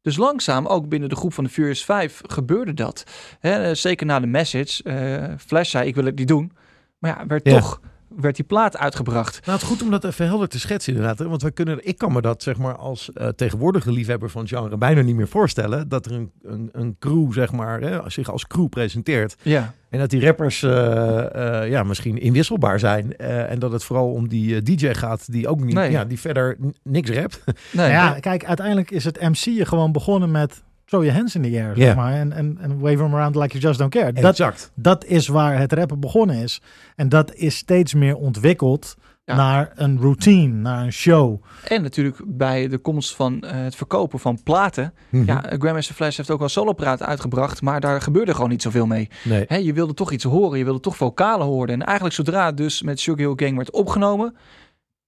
Dus langzaam, ook binnen de groep van de Furious 5, gebeurde dat. Eh, zeker na de message. eh, Flash zei, ik wil het niet doen. Maar ja, werd Ja. toch werd die plaat uitgebracht. Nou, het is goed om dat even helder te schetsen inderdaad. hè, Want wij kunnen, ik kan me dat zeg maar als eh, tegenwoordige liefhebber van het genre bijna niet meer voorstellen. Dat er een, een, een crew zeg maar hè, zich als crew presenteert. Ja. En dat die rappers eh, eh, ja, misschien inwisselbaar zijn. eh, en dat het vooral om die DJ gaat die ook niet, Nee. ja, die verder niks rapt. Nee, ja, kijk, uiteindelijk is het MC'en gewoon begonnen met throw your hands in the air, Ja. zeg maar. En, en, en wave them around like you just don't care. Dat, exact. dat is waar het rappen begonnen is. En dat is steeds meer ontwikkeld Ja. naar een routine, naar een show. En natuurlijk bij de komst van eh, het verkopen van platen. Mhm. Ja, Grandmaster Flash heeft ook wel solopraten uitgebracht, maar daar gebeurde gewoon niet zoveel mee. Nee. Hè, je wilde toch iets horen, je wilde toch vocalen horen. En eigenlijk zodra het dus met Sugar Hill Gang werd opgenomen,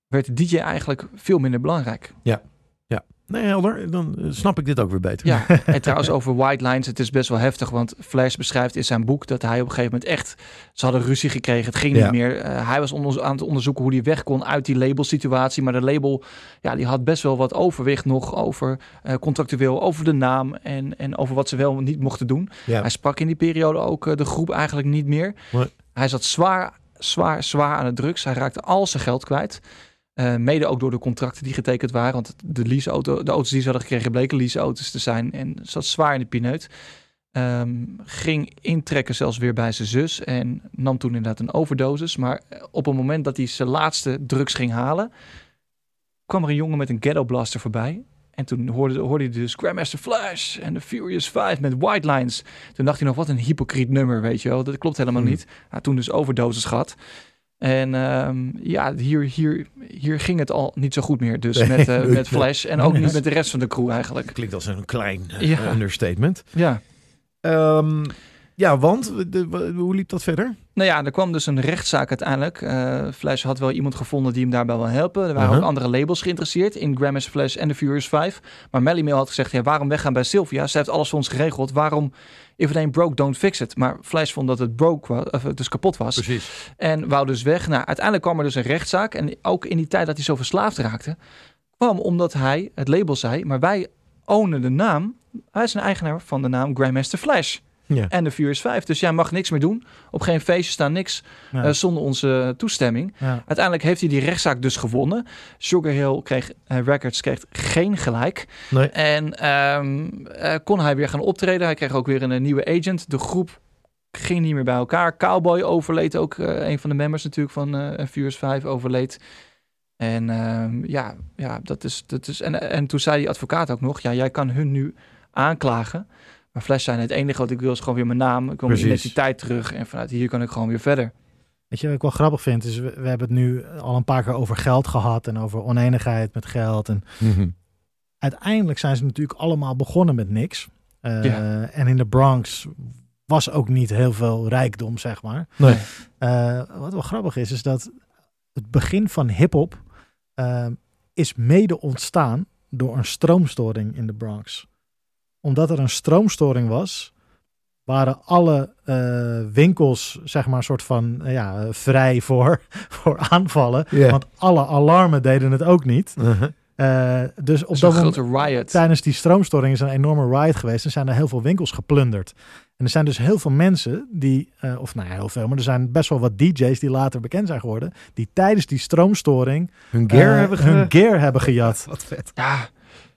werd de DJ eigenlijk veel minder belangrijk. Nee, helder. Dan eh, snap ik dit ook weer beter. Ja, en trouwens over White Lines, het is best wel heftig, want Flash beschrijft in zijn boek dat hij op een gegeven moment echt, ze hadden ruzie gekregen, het ging Ja. niet meer. Eh, hij was onder- aan het onderzoeken hoe hij weg kon uit die labelsituatie, maar de label, ja, die had best wel wat overwicht nog over eh, contractueel, over de naam en, en over wat ze wel niet mochten doen. Ja. Hij sprak in die periode ook de groep eigenlijk niet meer. Hij zat zwaar, zwaar, zwaar aan de drugs. Hij raakte al zijn geld kwijt. Eh, mede ook door de contracten die getekend waren. Want de, leaseauto, de auto's die ze hadden gekregen bleken leaseauto's te zijn. En zat zwaar in de pineut. Ehm, ging intrekken zelfs weer bij zijn zus. En nam toen inderdaad een overdosis. Maar eh, op het moment dat hij zijn laatste drugs ging halen... kwam er een jongen met een ghetto blaster voorbij. En toen hoorde, hoorde hij dus Grandmaster Flash en de Furious 5 met White Lines. Toen dacht hij nog, wat een hypocriet nummer, weet je wel. Dat klopt helemaal Hmm. niet. Hij had toen dus overdosis gehad. En ehm, ja, hier, hier, hier ging het al niet zo goed meer. Dus Nee, met, eh, nee, met Flash en ook niet met de rest van de crew eigenlijk. Klinkt als een klein eh, Ja. understatement. Ja. Ehm, ja, want de, hoe liep dat verder? Nou ja, er kwam dus een rechtszaak uiteindelijk. Eh Flash had wel iemand gevonden die hem daarbij wil helpen. Er waren Uh-huh. ook andere labels geïnteresseerd in Grandmaster Flash en de Furious 5. Maar Melly Mail had gezegd, ja, waarom weggaan bij Sylvia? Ze heeft alles voor ons geregeld. Waarom, if it ain't broke, don't fix it. Maar Flash vond dat het broke was, of dus kapot was. Precies. En wou dus weg. Nou, uiteindelijk kwam er dus een rechtszaak. En ook in die tijd dat hij zo verslaafd raakte, kwam omdat hij het label zei, maar wij ownen de naam. Hij is een eigenaar van de naam Grandmaster Flash Ja. en de Furious 5. Dus jij mag niks meer doen. Op geen feestje staan niks Ja. eh, zonder onze toestemming. Ja. Uiteindelijk heeft hij die rechtszaak dus gewonnen. Sugar Hill kreeg, eh, Records kreeg geen gelijk. Nee. En ehm, eh, kon hij weer gaan optreden. Hij kreeg ook weer een, eh, nieuwe agent. De groep ging niet meer bij elkaar. Cowboy overleed ook. eh, een van de members natuurlijk van eh Furious 5 overleed. En ehm, ja, ja, dat is... Dat is en, en toen zei die advocaat ook nog... Ja, jij kan hun nu aanklagen. Maar Flash zei, het enige wat ik wil is gewoon weer mijn naam. Ik wil mijn Precies. identiteit terug. En vanuit hier kan ik gewoon weer verder. Weet je wat ik wel grappig vind? Is we, we hebben het nu al een paar keer over geld gehad en over oneenigheid met geld. En Mhm. uiteindelijk zijn ze natuurlijk allemaal begonnen met niks. Eh, Ja. En in de Bronx was ook niet heel veel rijkdom, zeg maar. Nee. Eh, wat wel grappig is, is dat het begin van hip-hop eh, is mede ontstaan door een stroomstoring in de Bronx. Omdat er een stroomstoring was, waren alle eh, winkels, zeg maar, soort van eh, ja, vrij voor, voor aanvallen. Want alle alarmen deden het ook niet. Uh-huh. Eh, dus op Dat moment, riot. tijdens die stroomstoring is een enorme riot geweest en zijn er heel veel winkels geplunderd. En er zijn dus heel veel mensen die, eh, of nou ja, heel veel, maar er zijn best wel wat DJ's die later bekend zijn geworden, die tijdens die stroomstoring Hun gear hebben ge- hun gear hebben gejat. Wat vet. Ja,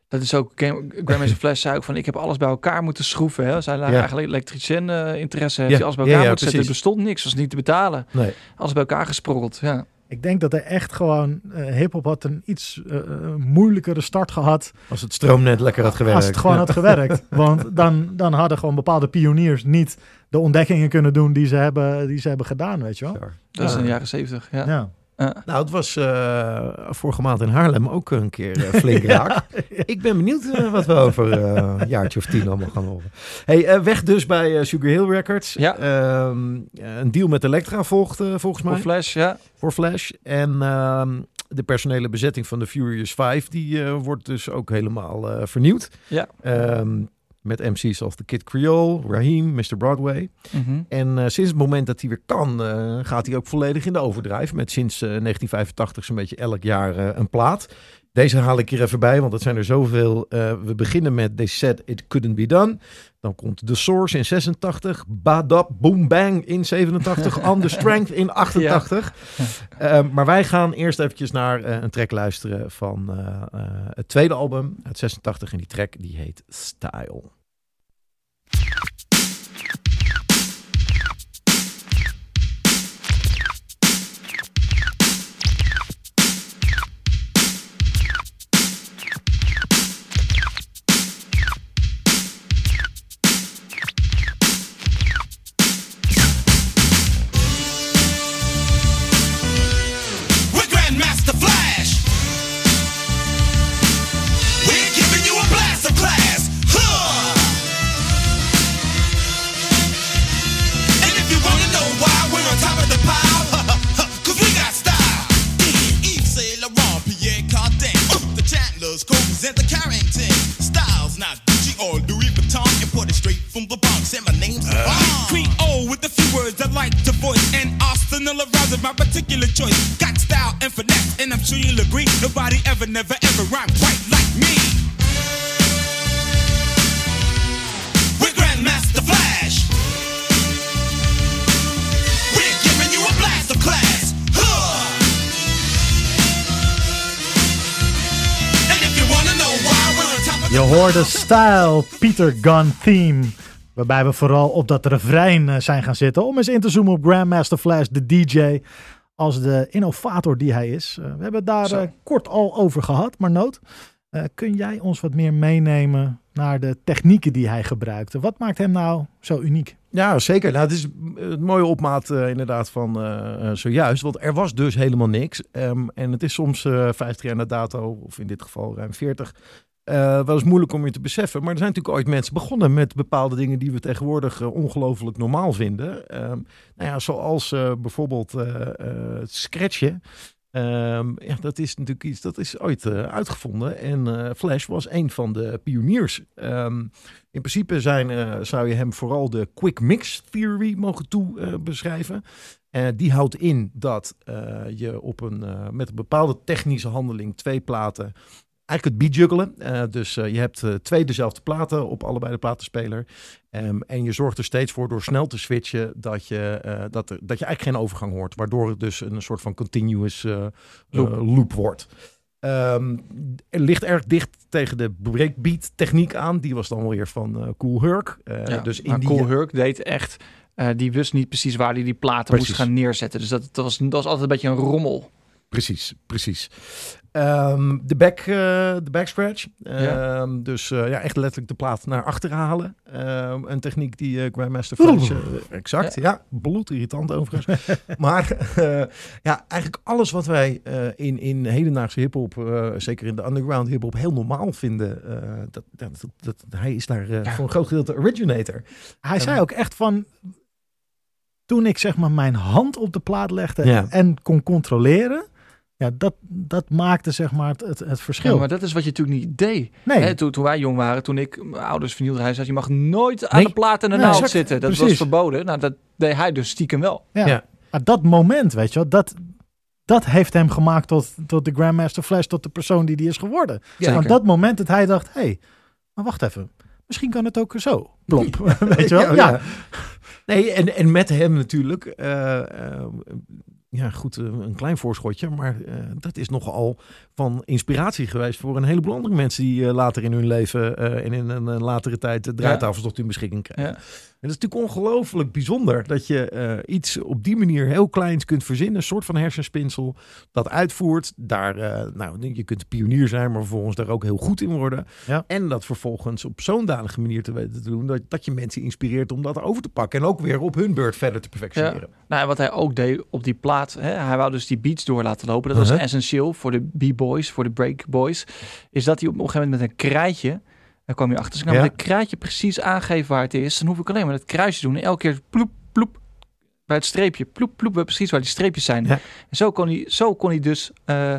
dat is ook... Grandmaster Flash zei ook van... Ik heb alles bij elkaar moeten schroeven. Hè. Zij lagen Ja. eigenlijk elektricien eh, interesse. Heeft Ja. alles bij elkaar ja, moeten zetten. Er bestond niks. was niet te betalen. Nee. Alles bij elkaar gesprokkeld. Ja. Ik denk dat er echt gewoon, eh hip-hop had een iets eh, moeilijkere start gehad Als het stroomnet lekker had gewerkt. als het gewoon Ja. had gewerkt. Want dan, dan hadden gewoon bepaalde pioniers niet de ontdekkingen kunnen doen die ze hebben, die ze hebben gedaan, weet je wel. Dat is in de jaren zeventig. Ja. Nou, het was eh, vorige maand in Haarlem ook een keer eh, flink raak. Ik ben benieuwd eh, wat we over een jaartje of tien allemaal gaan horen. Hey, weg dus bij Sugar Hill Records. Ja. Ehm, een deal met Elektra volgt volgens mij voor Flash, ja. voor Flash. En ehm, de personele bezetting van de Furious 5, die wordt dus ook helemaal vernieuwd. Ja. Ehm, met MC's als The Kid Creole, Raheem, Mr. Broadway. Mhm. En eh, sinds het moment dat hij weer kan, eh, gaat hij ook volledig in de overdrijf. Met sinds eh, 1985 zo'n beetje elk jaar een plaat. Deze haal ik hier even bij, want het zijn er zoveel. Eh, we beginnen met They Said It Couldn't Be Done. Dan komt The Source in 86. Badab Boom Bang in 87. On The Strength in 88. Eh, maar wij gaan eerst eventjes naar eh, een track luisteren van het tweede album uit 86. En die track die heet Style. Peter Gunn Theme. Waarbij we vooral op dat refrein eh, zijn gaan zitten. Om eens in te zoomen op Grandmaster Flash, de DJ. Als de innovator die hij is. Eh, we hebben het daar Zo. eh, kort al over gehad. Maar Noot, eh, kun jij ons wat meer meenemen naar de technieken die hij gebruikte? Wat maakt hem nou zo uniek? Ja, zeker. Nou, het is een mooie opmaat inderdaad van zojuist. Want er was dus helemaal niks. Ehm, en het is soms eh 50 jaar na dato, of in dit geval ruim 40, eh, wel eens moeilijk om je te beseffen. Maar er zijn natuurlijk ooit mensen begonnen met bepaalde dingen die we tegenwoordig eh, ongelooflijk normaal vinden. Ehm, nou ja, zoals eh, bijvoorbeeld het scratchen. Ehm, ja, dat is natuurlijk iets dat is ooit uitgevonden. En Flash was een van de pioniers. Ehm, in principe zijn, zou je hem vooral de quick mix theory mogen toe beschrijven. Eh, die houdt in dat je op een, met een bepaalde technische handeling twee platen eigenlijk het beatjuggelen. Eh dus eh, je hebt eh, twee dezelfde platen op allebei de platenspeler. Ehm, en je zorgt er steeds voor door snel te switchen dat je, dat er, dat je eigenlijk geen overgang hoort. Waardoor het dus een soort van continuous Loop. loop. wordt. Ehm, er ligt erg dicht tegen de breakbeat techniek aan. Die was dan weer van Cool Herc. Ja, dus in die, Cool Herc deed echt... die wist niet precies waar hij die platen Precies. moest gaan neerzetten. Dus dat, dat, was, dat was altijd een beetje een rommel. Precies, precies. Ehm, de, back, eh, de backscratch. Ehm, Dus eh, ja, echt letterlijk de plaat naar achter halen. Ehm, een techniek die eh, Grandmaster eh, exact, ja. Bloedirritant overigens. maar ja, eigenlijk alles wat wij in, in hedendaagse hiphop, zeker in de underground hiphop, heel normaal vinden. dat, dat, dat, hij is daar Ja. voor een groot gedeelte originator. Hij zei ook echt van. Toen ik zeg maar mijn hand op de plaat legde Ja. en kon controleren. Ja, dat, dat maakte zeg maar het, het, het verschil. Ja, maar dat is wat je natuurlijk niet deed. nee, Hè, toen, toen wij jong waren, toen ik mijn ouders vernielde, hij zei, je mag nooit aan Nee. de plaat en de Nee, naald exact. zitten. Dat was verboden. Nou, dat deed hij dus stiekem wel. ja. ja. Maar dat moment, weet je wel, dat, dat heeft hem gemaakt tot, tot de Grandmaster Flash, tot de persoon die die is geworden. Van dat moment dat hij dacht, hé, hey, maar wacht even. Misschien kan het ook zo. Plomp. weet je wel? Ja. Nee, en, en met hem natuurlijk. eh, eh, ja, goed, eh, een klein voorschotje. Maar eh, dat is nogal van inspiratie geweest voor een heleboel andere mensen die eh, later in hun leven eh, en in een, eh, latere tijd de draaitafels tot hun beschikking krijgen. Ja. En het is natuurlijk ongelooflijk bijzonder dat je eh, iets op die manier heel kleins kunt verzinnen. Een soort van hersenspinsel dat uitvoert. Daar, eh, nou, je kunt pionier zijn, maar vervolgens daar ook heel goed in worden. Ja. En dat vervolgens op zo'n danige manier te weten te doen. Dat, dat je mensen inspireert om dat over te pakken. En ook weer op hun beurt verder te perfectioneren. Nou, en wat hij ook deed op die plaat, hè, hij wou dus die beats door laten lopen. Dat was Uh-huh. essentieel voor de b-boys, voor de break boys. Is dat hij op een gegeven moment met een krijtje, daar kwam je achter, ik nou Ja. met een krijtje precies aangeef waar het is, dan hoef ik alleen maar het kruisje te doen. En elke keer ploep, ploep, bij het streepje, ploep, ploep, precies waar die streepjes zijn. Ja. En zo kon hij, zo kon hij dus eh,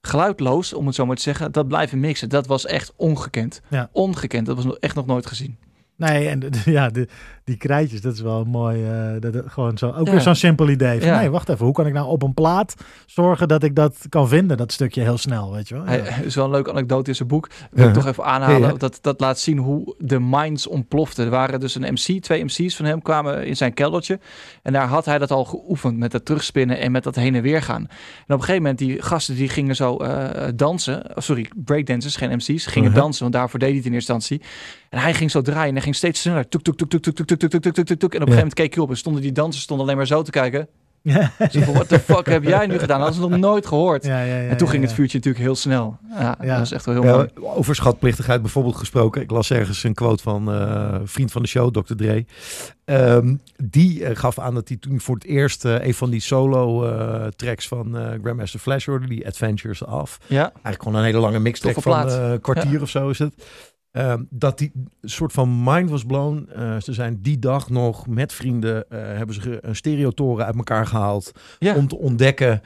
geluidloos, om het zo maar te zeggen, dat blijven mixen. Dat was echt ongekend. Ja. Ongekend, dat was echt nog nooit gezien. Nee, en de- de- ja, de, die krijtjes, dat is wel mooi. eh, dat, gewoon zo, ook Ja. weer zo'n simpel idee. Van, Ja. Nee, wacht even. Hoe kan ik nou op een plaat zorgen dat ik dat kan vinden? Dat stukje heel snel, weet je wel. Ja. is wel een leuke anekdote in zijn boek. Wil ik toch even aanhalen. Dat, dat laat zien hoe de minds ontploften. Er waren dus een MC, twee MC's van hem kwamen in zijn keldertje. En daar had hij dat al geoefend met dat terugspinnen en met dat heen en weer gaan. En op een gegeven moment, die gasten die gingen zo eh, dansen. Oh, sorry, breakdancers, geen MC's. Gingen Uh-huh. dansen, want daarvoor deed hij het in eerste instantie. En hij ging zo draaien en hij ging steeds sneller. Tuk, tuk, tuk, tuk, tuk, tuk, tuk, tuk, tuk, tuk, tuk, tuk. En op een gegeven moment keek hij op en stonden die dansers stonden alleen maar zo te kijken. Ja. Van, what the fuck heb jij nu gedaan? Dat hadden ze nog nooit gehoord. Ja, ja, ja, en toen ja, ging het vuurtje natuurlijk heel snel. Ja, Ja. dat is echt wel heel mooi. Over schatplichtigheid bijvoorbeeld gesproken. Ik las ergens een quote van eh, een vriend van de show, Dr. Dre. Ehm, die eh, gaf aan dat hij toen voor het eerst eh, een van die solo eh, tracks van eh, Grandmaster Flash hoorde, die Adventures of. Ja, Eigenlijk gewoon een hele lange mixtrack Toffe van eh, een kwartier of zo is het. Ehm, dat die soort van mind was blown. Eh, ze zijn die dag nog met vrienden eh, hebben ze een stereotoren uit elkaar gehaald ja. om te ontdekken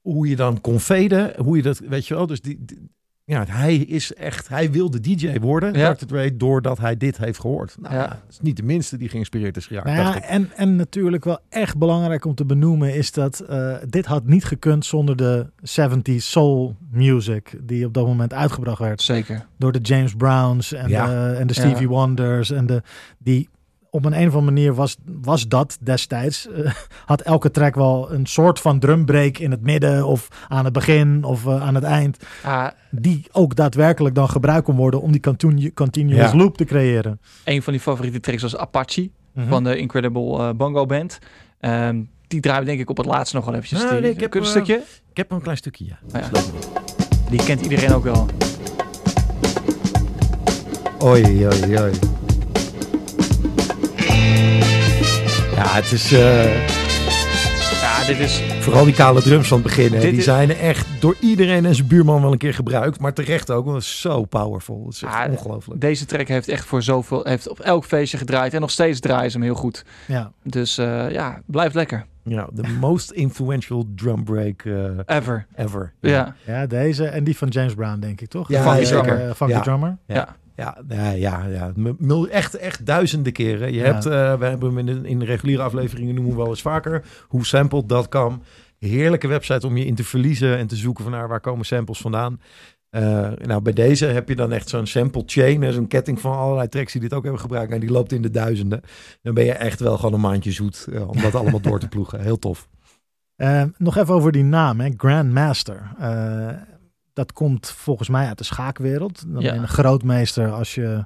hoe je dan kon faden, hoe je dat, weet je wel. Dus die, die- ja, hij is echt, hij wilde DJ worden, Ja. Dr. Dre, doordat hij dit heeft gehoord. Nou, Ja. ja. het is niet de minste die geïnspireerd is geraakt, Nou ja, en, en natuurlijk wel echt belangrijk om te benoemen is dat eh, dit had niet gekund zonder de 70s soul music die op dat moment uitgebracht werd Zeker. door de James Browns en, Ja. de, en de Stevie Ja. Wonders en de die op een, een of andere manier was, was dat destijds. eh, had elke track wel een soort van drumbreak in het midden of aan het begin of eh, aan het eind. Ah, Die ook daadwerkelijk dan gebruikt kon worden om die continu, continuous Ja. loop te creëren. een van die favoriete tracks was Apache Mhm. van de Incredible eh, Bongo Band. Ehm, die draaien we denk ik op het laatste nog wel eventjes. Nou, nee, ik heb, een stukje? Ik heb een klein stukje, ja. Ah, ja. Die kent iedereen ook wel. Oei, oei, oei. Ja, het is eh, Ja, dit is... vooral die kale drums van het begin. Hè, die is- zijn echt door iedereen en zijn buurman wel een keer gebruikt. Maar terecht ook, want het is zo powerful. Het is echt Ah, ongelooflijk. Deze track heeft echt voor zoveel... Heeft op elk feestje gedraaid. En nog steeds draaien ze hem heel goed. Ja. Dus eh, ja, blijft lekker. Ja, de most influential drum break eh, Ever. ever. Ja. Ja, deze en die van James Brown, denk ik, toch? Ja, Funky Eh, Drummer. eh, Funky Ja. Drummer. Ja, ja, ja, ja, Echt, echt duizenden keren. Je Ja. hebt, eh, we hebben hem in de, in de reguliere afleveringen noemen we wel eens vaker. Hoe sampled.com. Heerlijke website om je in te verliezen en te zoeken van nou, waar komen samples vandaan. Eh, nou, bij deze heb je dan echt zo'n sample chain, zo'n ketting van allerlei tracks die dit ook hebben gebruikt. En die loopt in de duizenden. Dan ben je echt wel gewoon een maandje zoet eh, om dat allemaal door te ploegen. Heel tof. Nog even over die naam, hè? Grandmaster. Dat komt volgens mij uit de schaakwereld. Dan Ja. ben je een grootmeester als je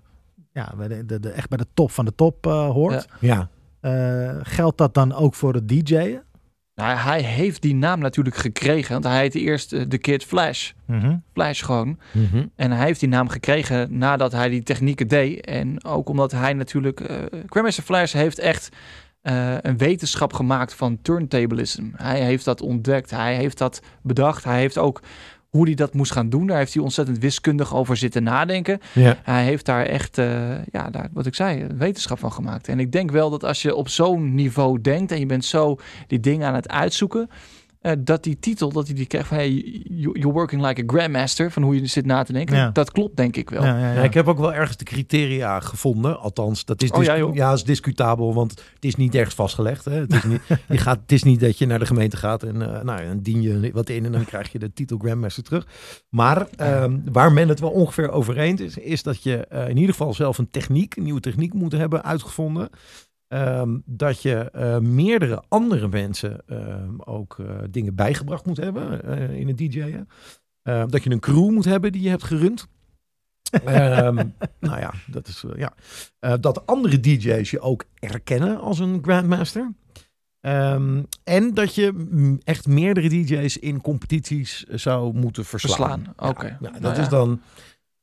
ja, de, de, de- echt bij de top van de top eh, hoort. Ja, Eh, geldt dat dan ook voor het DJ'en? Nou, hij heeft die naam natuurlijk gekregen. Want hij heette eerst eh, de Kid Flash. Mhm. Flash gewoon. En hij heeft die naam gekregen nadat hij die technieken deed. En ook omdat hij natuurlijk... eh Grandmaster Flash heeft echt eh, een wetenschap gemaakt van turntablism. Hij heeft dat ontdekt. Hij heeft dat bedacht. Hij heeft ook hoe hij dat moest gaan doen. Daar heeft hij ontzettend wiskundig over zitten nadenken. ja. Hij heeft daar echt, eh, ja, daar, wat ik zei, wetenschap van gemaakt. En ik denk wel dat als je op zo'n niveau denkt en je bent zo die dingen aan het uitzoeken, eh, dat die titel, dat hij die krijgt van hey, you- you're working like a grandmaster, van hoe je zit na te denken, Ja. dat klopt denk ik wel. Ja, ja, ja. Ja, ik heb ook wel ergens de criteria gevonden. Althans, dat is, Oh, dis- ja, is discutabel, want het is niet ergens vastgelegd. Hè. Het, is niet, je gaat, het is niet dat je naar de gemeente gaat en eh, nou, dan dien je wat in en dan krijg je de titel Grandmaster terug. Maar ehm, waar men het wel ongeveer over eens is, is dat je eh, in ieder geval zelf een techniek, een nieuwe techniek moet hebben uitgevonden. Ehm, dat je eh, meerdere andere mensen ehm, ook eh, dingen bijgebracht moet hebben eh, in het DJ'en. Ehm, dat je een crew moet hebben die je hebt gerund. Nou ja, dat is ja. Dat andere DJ's je ook erkennen als een Grandmaster. En dat je mm, echt meerdere DJ's in competities zou moeten verslaan. Verslaan, oké. Ja, ja, dat Nou is dan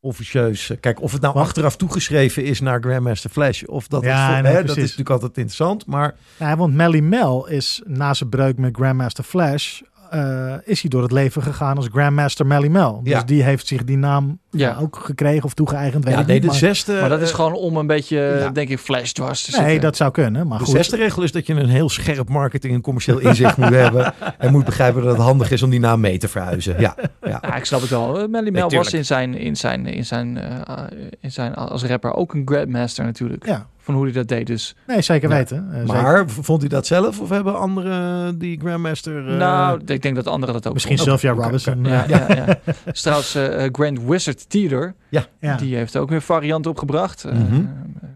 officieus. eh, Kijk, of het nou Maar- achteraf toegeschreven is naar Grandmaster Flash. Of dat, Ja, het voor- nee, hè, dat is natuurlijk altijd interessant. Maar Ja, want Melly Mel is na zijn breuk met Grandmaster Flash... eh, is hij door het leven gegaan als Grandmaster Melly Mel. Dus Ja. die heeft zich die naam Ja. ja, ook gekregen of toegeëigend. Weet ja, ik nee, niet, de maar- zesde... Maar dat is eh, gewoon om een beetje, ja. denk ik, flash dwars te Nee, zitten. dat zou kunnen. Maar De goed. zesde regel is dat je een heel scherp marketing en commercieel inzicht moet hebben. En moet begrijpen dat het handig is om die naam mee te verhuizen. Ja, ja. Ja, ik snap het wel. Eh, Melly Mel was in zijn, in zijn, in zijn, eh, in zijn als rapper ook een grandmaster natuurlijk. Ja. Van hoe hij dat deed. Dus Nee, zeker Ja. weten. Eh, zeker. Maar vond hij dat zelf of hebben anderen die Grandmaster... eh, nou, ik denk dat anderen dat ook Misschien vonden. Sylvia Robinson. Ja, eh, ja, ja. Trouwens eh, eh, Grand Wizard Theater. ja. Die heeft ook weer varianten opgebracht. Eh, Mhm.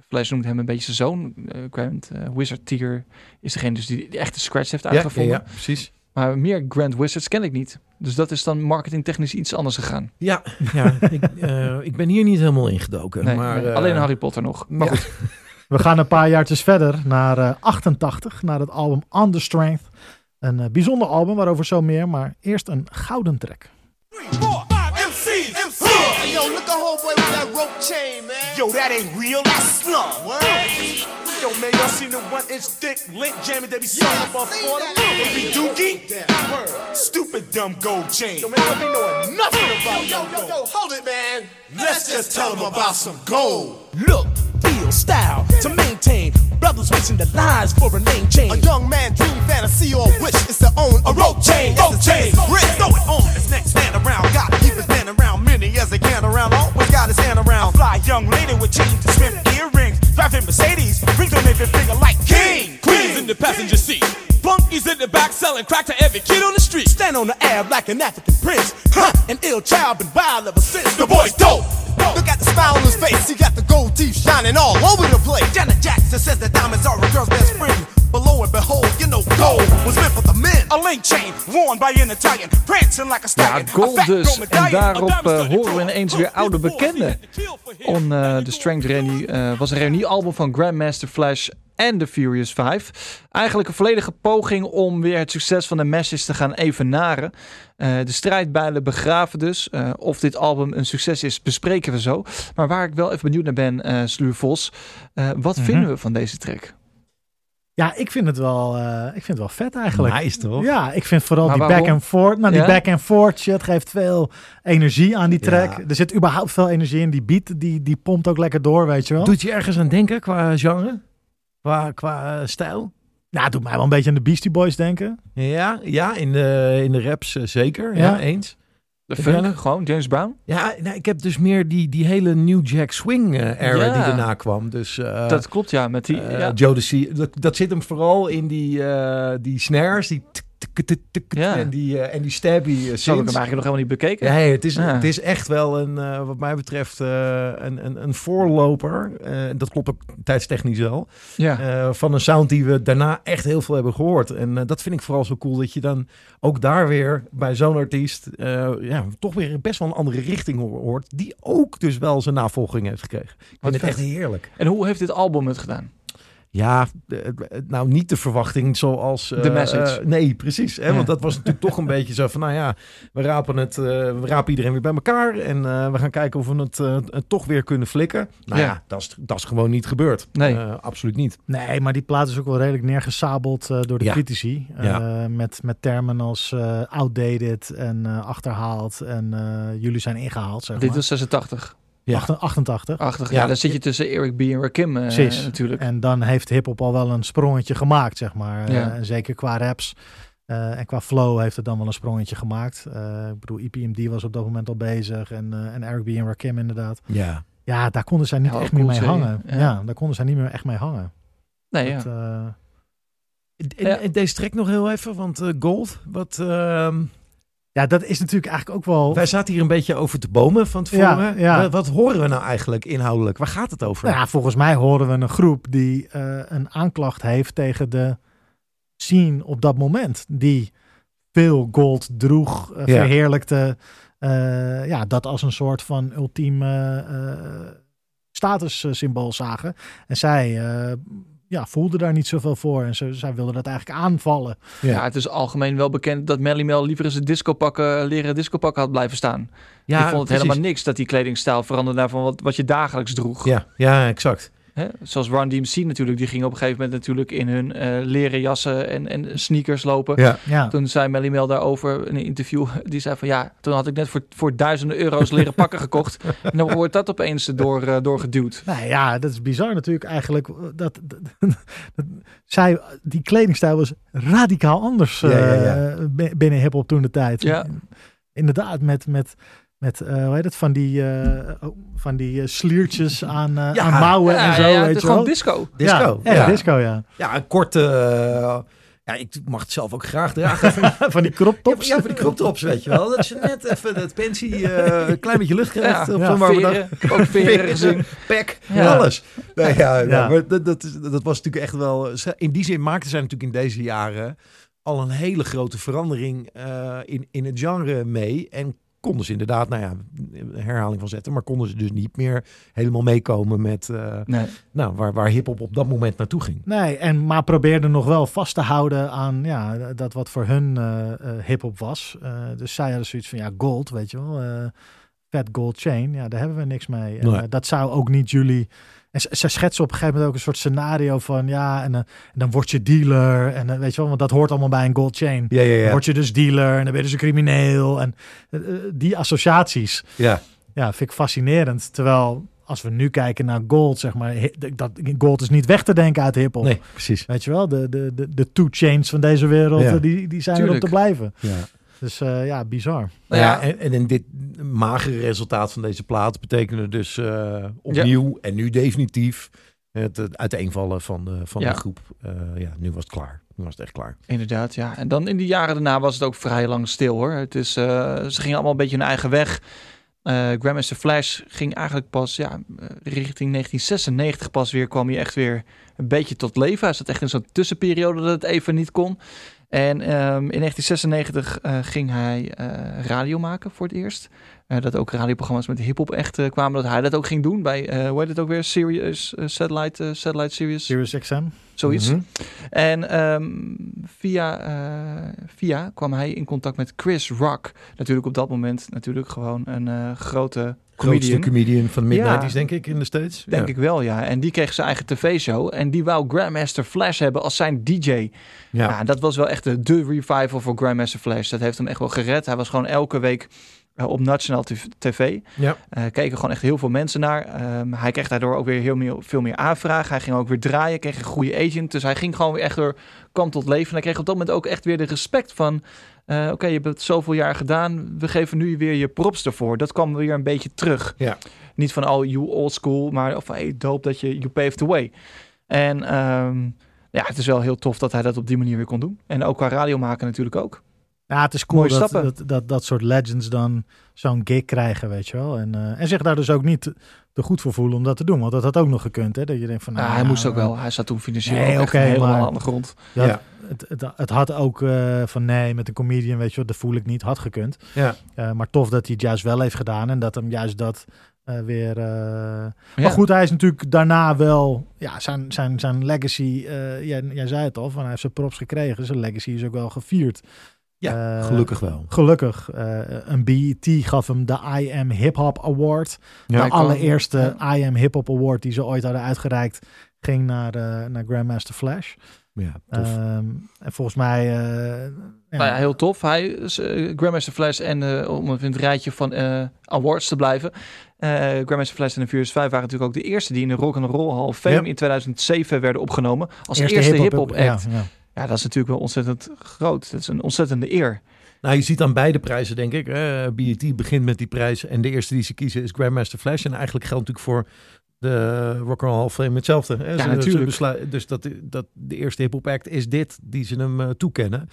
Flash noemt hem een beetje zijn zoon. Eh, Grand eh, Wizard Tier is degene dus die de echte scratch heeft ja, ja, uitgevonden. ja, precies. Maar meer Grand Wizards ken ik niet. Dus dat is dan marketingtechnisch iets anders gegaan. Ja, ja ik, eh, ik ben hier niet helemaal ingedoken. Nee, maar, nee, eh, alleen Harry Potter nog. Maar ja. goed, We gaan een paar jaartjes verder naar eh, 88, naar het album The Strength. Een eh, bijzonder album, waarover zo meer, maar eerst een gouden track. Four, five, MC's, MC's. Hey, yo, look at homeboy with that rope chain, man. Yo, that ain't real, that's slum. Word. Yo, man, y'all seen the one inch thick link jamming that be selling up on seen 40? that. Baby Dookie? Word. Stupid dumb gold chain. Yo, man, I be knowing nothing about yo, yo, yo, hold it, man. Let's just tell them about some gold. Look, feel, style to maintain. Brothers wishing the lies for a name change. A young man dream fantasy or wish is to own A rope chain, rope chain. Rick, Throw it on his next stand around. Got to keep his man around. Many as they can around. Always got his hand around. A fly young lady with chains and swift earrings. Driving Mercedes. Rings on every finger like king. Queens in the passenger seat. Flunkies in the back selling crack to every kid on the street. Stand on the ab like an African prince. Huh, an ill child been wild ever since. The boy's dope. Look at the smile on his face. He got the gold teeth shining all over the place. Janet Jackson says that diamonds are a girl's best friend. But lo and behold, you know gold was meant for the men. A link chain worn by an Italian, prancing like a ja, stallion. gold a fat dus. gold En daarop eh, horen we ineens weer oude bekenden. On eh, The Strength Reunie eh, was een reuniealbum van Grandmaster Flash en The Furious 5. Eigenlijk een volledige poging om weer het succes van de Message te gaan evenaren. Eh, de strijdbijlen begraven dus. Eh, of dit album een succes is, bespreken we zo. Maar waar ik wel even benieuwd naar ben, eh Sluur Vos. eh, wat Mhm. vinden we van deze track? Ja, ik vind het wel, eh, ik vind het wel vet eigenlijk. Nice toch? Ja, ik vind vooral Maar die waarom? back and forth. Nou, die Ja? back and forth shit geeft veel energie aan die track. Ja. Er zit überhaupt veel energie in. Die beat, die, die pompt ook lekker door, weet je wel. Doet je ergens aan denken qua genre? Qua, qua eh, stijl? Nou, het doet mij wel een beetje aan de Beastie Boys denken. Ja, ja in, de, in de raps eh, zeker. Ja, Ja. eens. De funk, gewoon James Brown? Ja, nou, ik heb dus meer die, die hele New Jack Swing eh, era Ja. die daarna kwam. Dus eh dat klopt, ja. Met die, ja. Jodeci, dat, dat zit hem vooral in die, eh, die snares, die Ja. en die, eh, en die stabby uh, Zo heb ik hem eigenlijk nog helemaal niet bekeken. Ja, hey, het, is, Ja. het is echt wel een, eh, wat mij betreft, eh, een, een, een voorloper. Eh, dat klopt ook tijdstechnisch wel. Ja. eh, van een sound die we daarna echt heel veel hebben gehoord. En eh, dat vind ik vooral zo cool dat je dan ook daar weer bij zo'n artiest eh, ja, toch weer best wel een andere richting ho- hoort. Die ook dus wel zijn navolging heeft gekregen. Ik Wat vind het echt heerlijk. En hoe heeft dit album het gedaan? Ja, eh, eh, nou niet de verwachting zoals... eh, The Message. eh, nee, precies. Hè? Ja. Want dat was natuurlijk toch een beetje zo van, nou ja, we rapen, het, eh, we rapen iedereen weer bij elkaar. En eh, we gaan kijken of we het eh, eh, toch weer kunnen flikken. Nou ja, Ja. dat, is, dat is gewoon niet gebeurd. Nee. Eh, absoluut niet. Nee, maar die plaat is ook wel redelijk neergesabeld eh, door de Ja. critici. Ja. Eh, met, met termen als eh, outdated en eh, achterhaald. En eh, jullie zijn ingehaald, zeg Dit maar. was 86. Ja. Acht- 88. Achtig. Ja. Ja, dan zit je tussen Eric B. en Rakim eh, Precies. natuurlijk. En dan heeft hip-hop al wel een sprongetje gemaakt, zeg maar. Ja. Eh, en zeker qua raps. eh, en qua flow heeft het dan wel een sprongetje gemaakt. Eh, ik bedoel, EPMD was op dat moment al bezig. En, eh, en Eric B. en Rakim inderdaad. Ja. Ja, daar konden zij niet Ja, echt meer mee hangen. Ja. Ja. daar konden zij niet meer echt mee hangen. nee, ja. Dat, eh, En, Ja. en deze track nog heel even, want eh, Gold, wat... ja, dat is natuurlijk eigenlijk ook wel... wij zaten hier een beetje over te bomen van tevoren. Ja, ja. Wat, horen we nou eigenlijk inhoudelijk? Waar gaat het over? Nou ja, volgens mij horen we een groep die eh, een aanklacht heeft tegen de scene op dat moment. Die veel gold droeg, Ja. verheerlijkte. eh, ja, dat als een soort van ultieme statussymbool zagen. En zij ja, voelden daar niet zoveel voor. En ze, zij wilden dat eigenlijk aanvallen. Ja. het is algemeen wel bekend dat Melly Mel liever in zijn discopakken, leren discopakken had blijven staan. Ja, ik vond het precies. helemaal niks dat die kledingstijl veranderde naar van wat, wat je dagelijks droeg. Ja, ja, exact. Hè? Zoals Run DMC natuurlijk, die ging op een gegeven moment natuurlijk in hun eh, leren jassen en, en sneakers lopen. Ja. Ja, Toen zei Melly Mel daarover in een interview, die zei van ja, toen had ik net voor, voor duizenden euro's leren pakken gekocht. En dan wordt dat opeens door, eh, doorgeduwd. nou ja, dat is bizar natuurlijk eigenlijk. eh, Dat, dat, dat- zij, die kledingstijl was radicaal anders Ja, ja, ja. eh, bi- binnen hip-hop toen de tijd. Ja. Inderdaad, met, met, met eh, hoe heet het, van die, eh, oh, van die eh, sliertjes aan, Ja, aan mouwen Ja, en zo. ja, ja, het weet is je gewoon wel. disco. Disco. Ja, disco, ja. Ja, een korte... ja, ik mag het zelf ook graag dragen. Van, die crop tops. ja, van die crop tops, weet je wel. Dat je net even het pensie eh, een klein beetje lucht krijgt. Ja, op ja, zo'n warme dag. Ook veren gezien. Pek, Ja. alles. Nee, ja, ja. Ja. maar dat, dat, is- dat was natuurlijk echt wel... In die zin maakten zij natuurlijk in deze jaren al een hele grote verandering eh, in, in het genre mee. En konden ze inderdaad, nou ja, herhaling van zetten, maar konden ze dus niet meer helemaal meekomen met eh, Nee. nou, waar, waar hip-hop op dat moment naartoe ging. Nee, en, maar probeerden nog wel vast te houden aan ja, dat wat voor hun eh eh, hip-hop was. Eh, dus zij hadden zoiets van ja, gold, weet je wel. eh vet gold chain, ja, daar hebben we niks mee. En, Nee. dat zou ook niet jullie. En ze, ze schetsen op een gegeven moment ook een soort scenario van ja, en, eh, en dan word je dealer. En eh, weet je wel, want dat hoort allemaal bij een gold chain. Ja, ja, Dan word je dus dealer en dan ben je dus een crimineel. En eh, die associaties, ja. ja, vind ik fascinerend. Terwijl als we nu kijken naar gold, zeg maar, dat gold is niet weg te denken uit hip-hop. Nee, precies. Weet je wel, de, de, de, de two chains van deze wereld, Ja. die, die zijn Tuurlijk. erop te blijven. Ja. Dus eh, ja, bizar. Nou ja, ja, en, en in dit magere resultaat van deze plaat betekende dus eh, opnieuw en nu definitief het, het uiteenvallen van de, van Ja. de groep. Eh, ja, nu was het klaar. Nu was het echt klaar. Inderdaad, ja. En dan in die jaren daarna was het ook vrij lang stil hoor. Het is, eh, ze gingen allemaal een beetje hun eigen weg. Eh Grandmaster Flash ging eigenlijk pas ja, richting 1996 pas weer, kwam hij echt weer een beetje tot leven. Hij zat echt in zo'n tussenperiode dat het even niet kon. En ehm, in 1996 eh, ging hij eh, radio maken voor het eerst. Eh, dat ook radioprogramma's met hip-hop echt eh, kwamen. Dat hij dat ook ging doen bij, eh hoe heet het ook weer? Sirius, eh, Satellite, eh, Satellite Sirius, Sirius XM. zoiets. Mhm. En ehm, via, eh, via kwam hij in contact met Chris Rock. Natuurlijk op dat moment natuurlijk gewoon een eh, grote comedian. comedian van de Ja. mid-90s, denk ik, in de States. Denk ja. ik wel, ja. En die kreeg zijn eigen tv-show. En die wou Grandmaster Flash hebben als zijn DJ. Ja. Ja. dat was wel echt de, de revival voor Grandmaster Flash. Dat heeft hem echt wel gered. Hij was gewoon elke week op National TV. Ja. Eh, keken gewoon echt heel veel mensen naar. Ehm, hij kreeg daardoor ook weer heel meer, veel meer aanvragen. Hij ging ook weer draaien, kreeg een goede agent. Dus hij ging gewoon weer echt door kwam tot leven. En hij kreeg op dat moment ook echt weer de respect van... eh, Oké, je hebt het zoveel jaar gedaan. We geven nu weer je props ervoor. Dat kwam weer een beetje terug. Ja. Niet van, oh, you old school. Maar of, hey, dope dat je you paved the way. En ehm, ja, het is wel heel tof dat hij dat op die manier weer kon doen. En ook qua radio maken natuurlijk ook. Ja, het is cool dat, dat, dat dat soort legends dan zo'n gig krijgen, weet je wel. En, eh, en zich daar dus ook niet te, goed voor voelen om dat te doen. Want dat had ook nog gekund, hè. Dat je denkt van, nou, Ja, hij ja, moest ook eh, wel. Hij zat toen financieel Nee, helemaal maar- aan de grond. Ja, Ja. Het, het, het had ook eh, van nee, met een comedian, weet je wat, dat voel ik niet, had gekund. Ja. Eh, maar tof dat hij het juist wel heeft gedaan en dat hem juist dat eh, weer... eh, Ja. Maar goed, hij is natuurlijk daarna wel, ja, zijn, zijn, zijn legacy, eh, jij, jij zei het al, van hij heeft zijn props gekregen. Zijn legacy is ook wel gevierd. Ja, Eh, gelukkig wel. Gelukkig. eh, een BET gaf hem de I Am Hip Hop Award. Ja. de allereerste I Am Hip Hop Award die ze ooit hadden uitgereikt, ging naar, eh, naar Grandmaster Flash. Ja, tof. Ehm, en volgens mij... eh, ja. Nou ja, heel tof. Hij is Grandmaster Flash en eh, om even in het rijtje van eh, awards te blijven. eh Grandmaster Flash en de Furious 5 waren natuurlijk ook de eerste die in de Rock and Roll Hall of Fame Ja. in 2007 werden opgenomen. Als eerste, hip-hop act. Ja, Ja, ja. dat is natuurlijk wel ontzettend groot. Dat is een ontzettende eer. Nou, je ziet aan beide prijzen, denk ik. Eh BET begint met die prijs en de eerste die ze kiezen is Grandmaster Flash. En eigenlijk geldt natuurlijk voor de Rock and Roll Hall of Fame hetzelfde. Hè? Ze natuurlijk. dus dat, dat de eerste hip-hop act is dit die ze hem eh, toekennen.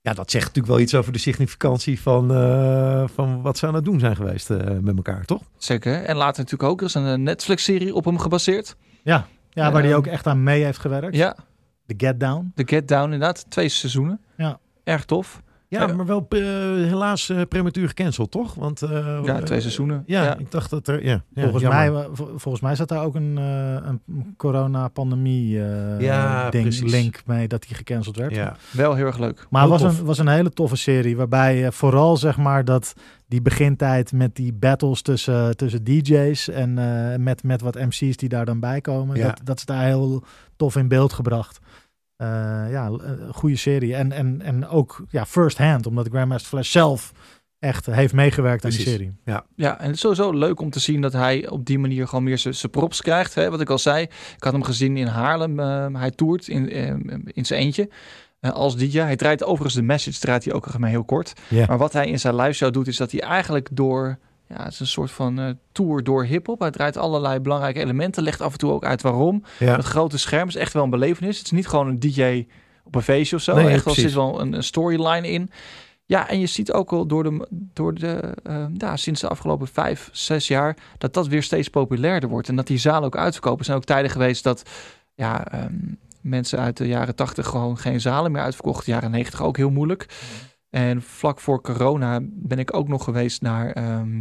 Ja, dat zegt natuurlijk wel iets over de significantie van, eh, van wat ze aan het doen zijn geweest eh, met elkaar, toch? Zeker. En later natuurlijk ook. Er is een Netflix-serie op hem gebaseerd. ja, waar hij ook echt aan mee heeft gewerkt. Ja, De Get Down. The Get Down inderdaad. Twee seizoenen. Ja. Erg tof. Ja, Ja. maar wel eh, helaas eh, prematuur gecanceld, toch? Want, eh, Ja, eh, twee seizoenen. Ja, Ja. ik dacht dat er... Ja, ja, volgens, jammer. mij, eh, vol- volgens mij zat daar ook een, eh, een corona-pandemie eh, Ja, ding, link mee dat die gecanceld werd. Ja, Wel heel erg leuk. Maar het was tof. een, was een hele toffe serie. Waarbij eh, vooral zeg maar dat die begintijd met die battles tussen, tussen DJ's en eh, met, met wat MC's die daar dan bij komen. Ja. Dat, dat is daar heel tof in beeld gebracht. Eh, ja, een goede serie. En, en, en ook ja, first hand, omdat Grandmaster Flash zelf echt heeft meegewerkt aan die serie. Ja, en het is sowieso leuk om te zien dat hij op die manier gewoon meer zijn zijn props krijgt. Hè? Wat ik al zei, ik had hem gezien in Haarlem. eh, hij toert in, eh, in zijn eentje eh, als DJ. Hij draait overigens de message, draait hij ook maar heel kort. Ja. Maar wat hij in zijn live show doet, is dat hij eigenlijk door... Ja, het is een soort van eh, tour door hip-hop. Hij draait allerlei belangrijke elementen, legt af en toe ook uit waarom. ja. Het grote scherm is echt wel een belevenis. Het is niet gewoon een DJ op een feestje of zo. Nee, echt wel, er zit wel een, een storyline in. Ja, en je ziet ook wel door de, door de eh, ja, sinds de afgelopen vijf, zes jaar, dat dat weer steeds populairder wordt. En dat die zalen ook uitverkopen. Er zijn ook tijden geweest dat ja, ehm, mensen uit de jaren tachtig gewoon geen zalen meer uitverkochten. Jaren negentig ook heel moeilijk. En vlak voor corona ben ik ook nog geweest naar ehm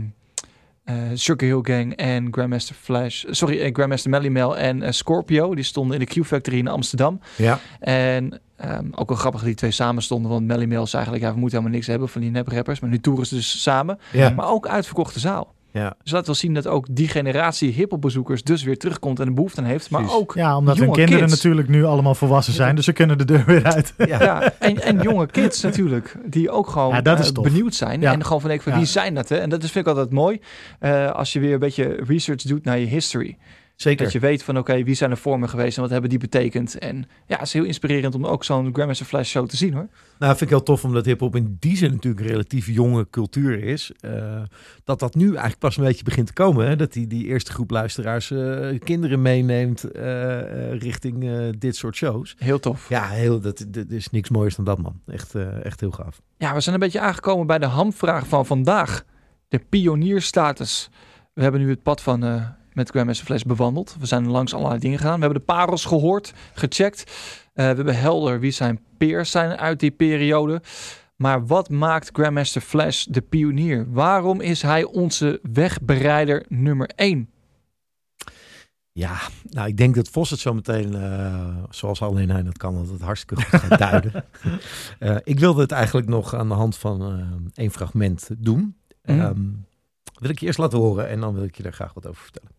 eh, Sugar Hill Gang en Grandmaster Flash. Sorry, eh, Grandmaster Melly Mel en eh, Scorpio. Die stonden in de Q-Factory in Amsterdam. ja. En ehm, ook wel grappig dat die twee samen stonden. Want Melly Mel is eigenlijk, ja, we moeten helemaal niks hebben van die nep-rappers. Maar nu toeren ze dus samen. Ja. Maar ook uitverkochte zaal. Ja. Dus laat wel zien dat ook die generatie hiphopbezoekers dus weer terugkomt en een behoefte aan heeft. Maar Precies. ook Ja, omdat hun kinderen kids. natuurlijk nu allemaal volwassen zijn. Dus ze kunnen de deur weer uit. Ja. Ja, en, en jonge kids natuurlijk, die ook gewoon eh, benieuwd zijn. Ja. En gewoon van, denk van Ja. wie zijn dat? Hè? En dat is, vind ik altijd mooi, eh, als je weer een beetje research doet naar je history. Zeker. Dat je weet van, oké, wie zijn er voor me geweest en wat hebben die betekend? En ja, het is heel inspirerend om ook zo'n Grandmaster Flash show te zien, hoor. Nou, vind ik heel tof omdat hip-hop in die zin natuurlijk een relatief jonge cultuur is. eh, dat dat nu eigenlijk pas een beetje begint te komen. Hè? Dat die, die eerste groep luisteraars eh, kinderen meeneemt eh, richting dit soort shows. Heel tof. Ja, heel, dat, dat is niks mooiers dan dat, man. Echt, echt heel gaaf. Ja, we zijn een beetje aangekomen bij de hamvraag van vandaag. De pionierstatus. We hebben nu het pad van met Grandmaster Flash bewandeld. We zijn langs allerlei dingen gegaan. We hebben de parels gehoord, gecheckt. Eh, we hebben helder wie zijn peers zijn uit die periode. Maar wat maakt Grandmaster Flash de pionier? Waarom is hij onze wegbereider nummer 1? Ja, nou, ik denk dat Vos het zo meteen, eh, zoals alleen hij dat kan, dat het hartstikke goed gaat duiden. Eh, ik wilde het eigenlijk nog aan de hand van één fragment doen. Mhm. Ehm, wil ik je eerst laten horen en dan wil ik je daar graag wat over vertellen.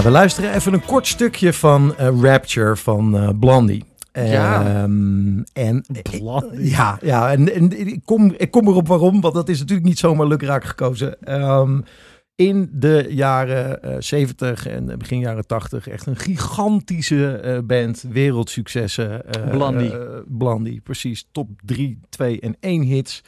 Ja, we luisteren even een kort stukje van eh, Rapture van eh, Blondie. Ja. Ehm, en Blondie. ja, ja en, en ik, kom, ik kom erop waarom, want dat is natuurlijk niet zomaar lukraak gekozen. Ehm, in de jaren eh 70 en begin jaren 80 echt een gigantische eh, band, wereldsuccessen. eh, Blondie. eh, Blondie, precies. Top 3, 2 en 1 hits.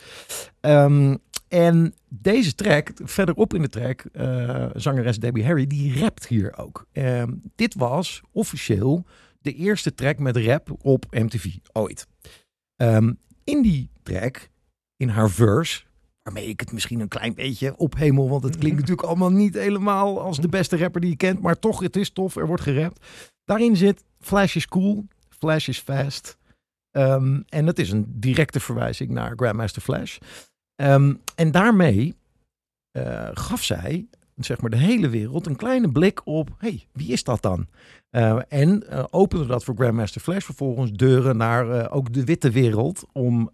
Ehm, en deze track, verderop in de track, eh, zangeres Debbie Harry, die rapt hier ook. Ehm, dit was officieel de eerste track met rap op MTV ooit. Ehm, in die track, in haar verse, waarmee ik het misschien een klein beetje ophemel, want het klinkt natuurlijk allemaal niet helemaal als de beste rapper die je kent, maar toch, het is tof, er wordt gerapt. Daarin zit Flash is cool, Flash is fast. Ehm, en dat is een directe verwijzing naar Grandmaster Flash. Ehm, en daarmee eh, gaf zij zeg maar de hele wereld een kleine blik op, hey, wie is dat dan? Eh, en eh, opende dat voor Grandmaster Flash vervolgens deuren naar ook de witte wereld om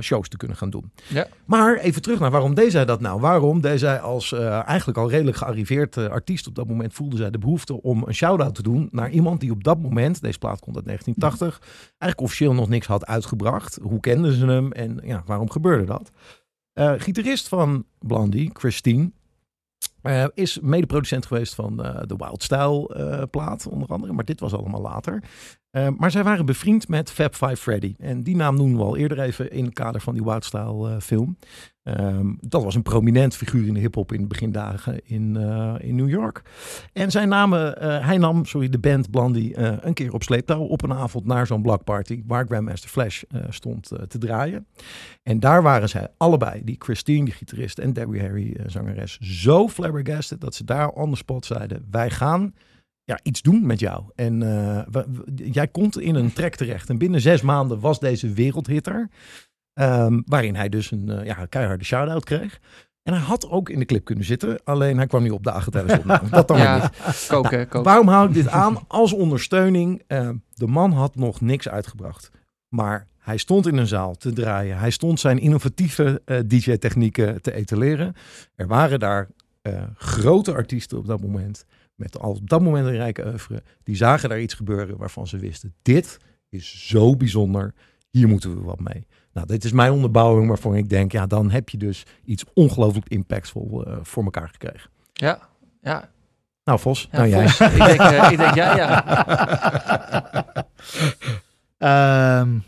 shows te kunnen gaan doen. Ja. Maar even terug naar waarom deed zij dat nou? Waarom deed zij als eigenlijk al redelijk gearriveerd artiest op dat moment voelde zij de behoefte om een shout-out te doen naar iemand die op dat moment, deze plaat komt uit 1980, eigenlijk officieel nog niks had uitgebracht. Hoe kenden ze hem en ja, waarom gebeurde dat? Eh, gitarist van Blondie, Christine, eh, is medeproducent geweest van eh, de Wild Style plaat, onder andere. Maar dit was allemaal later. Eh, maar zij waren bevriend met Fab Five Freddy. En die naam noemen we al eerder even in het kader van die Wild Style eh, film. Ehm, dat was een prominent figuur in de hip-hop in de begindagen in, eh, in New York. En zij namen, hij nam sorry, de band Blondie een keer op sleeptouw op een avond naar zo'n block party waar Grandmaster Flash stond te draaien. En daar waren zij allebei, die Christine, die gitarist en Debbie Harry, zangeres, zo flabbergasted dat ze daar on the spot zeiden: wij gaan ja, iets doen met jou. En eh, we- we- jij komt in een track terecht. En binnen zes maanden was deze wereldhitter. ehm, waarin hij dus een eh, ja, keiharde shout-out kreeg. En hij had ook in de clip kunnen zitten. Alleen hij kwam niet op dagen tijdens de opname. Dat dan Ja, niet. koken, Nou, koken. Waarom hou ik dit aan? Als ondersteuning. Eh, de man had nog niks uitgebracht. Maar hij stond in een zaal te draaien. Hij stond zijn innovatieve DJ-technieken te etaleren. Er waren daar grote artiesten op dat moment. Met al op dat moment een rijke oeuvre. Die zagen daar iets gebeuren waarvan ze wisten. Dit is zo bijzonder. Hier moeten we wat mee. Nou, dit is mijn onderbouwing waarvan ik denk. Ja, dan heb je dus iets ongelooflijk impactvol eh, voor elkaar gekregen. Ja, ja. Nou, Vos. ja nou, jij. Ik, denk, eh, ik denk, ja, ja. Ehm,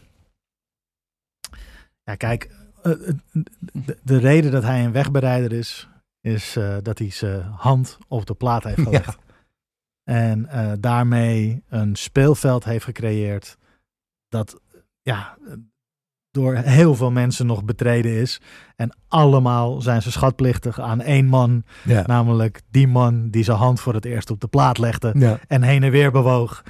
ja, kijk, eh, de, de reden dat hij een wegbereider is, is eh, dat hij zijn hand op de plaat heeft gelegd. En eh, daarmee een speelveld heeft gecreëerd dat ja, door heel veel mensen nog betreden is. En allemaal zijn ze schatplichtig aan één man, Ja. namelijk die man die zijn hand voor het eerst op de plaat legde Ja. en heen en weer bewoog.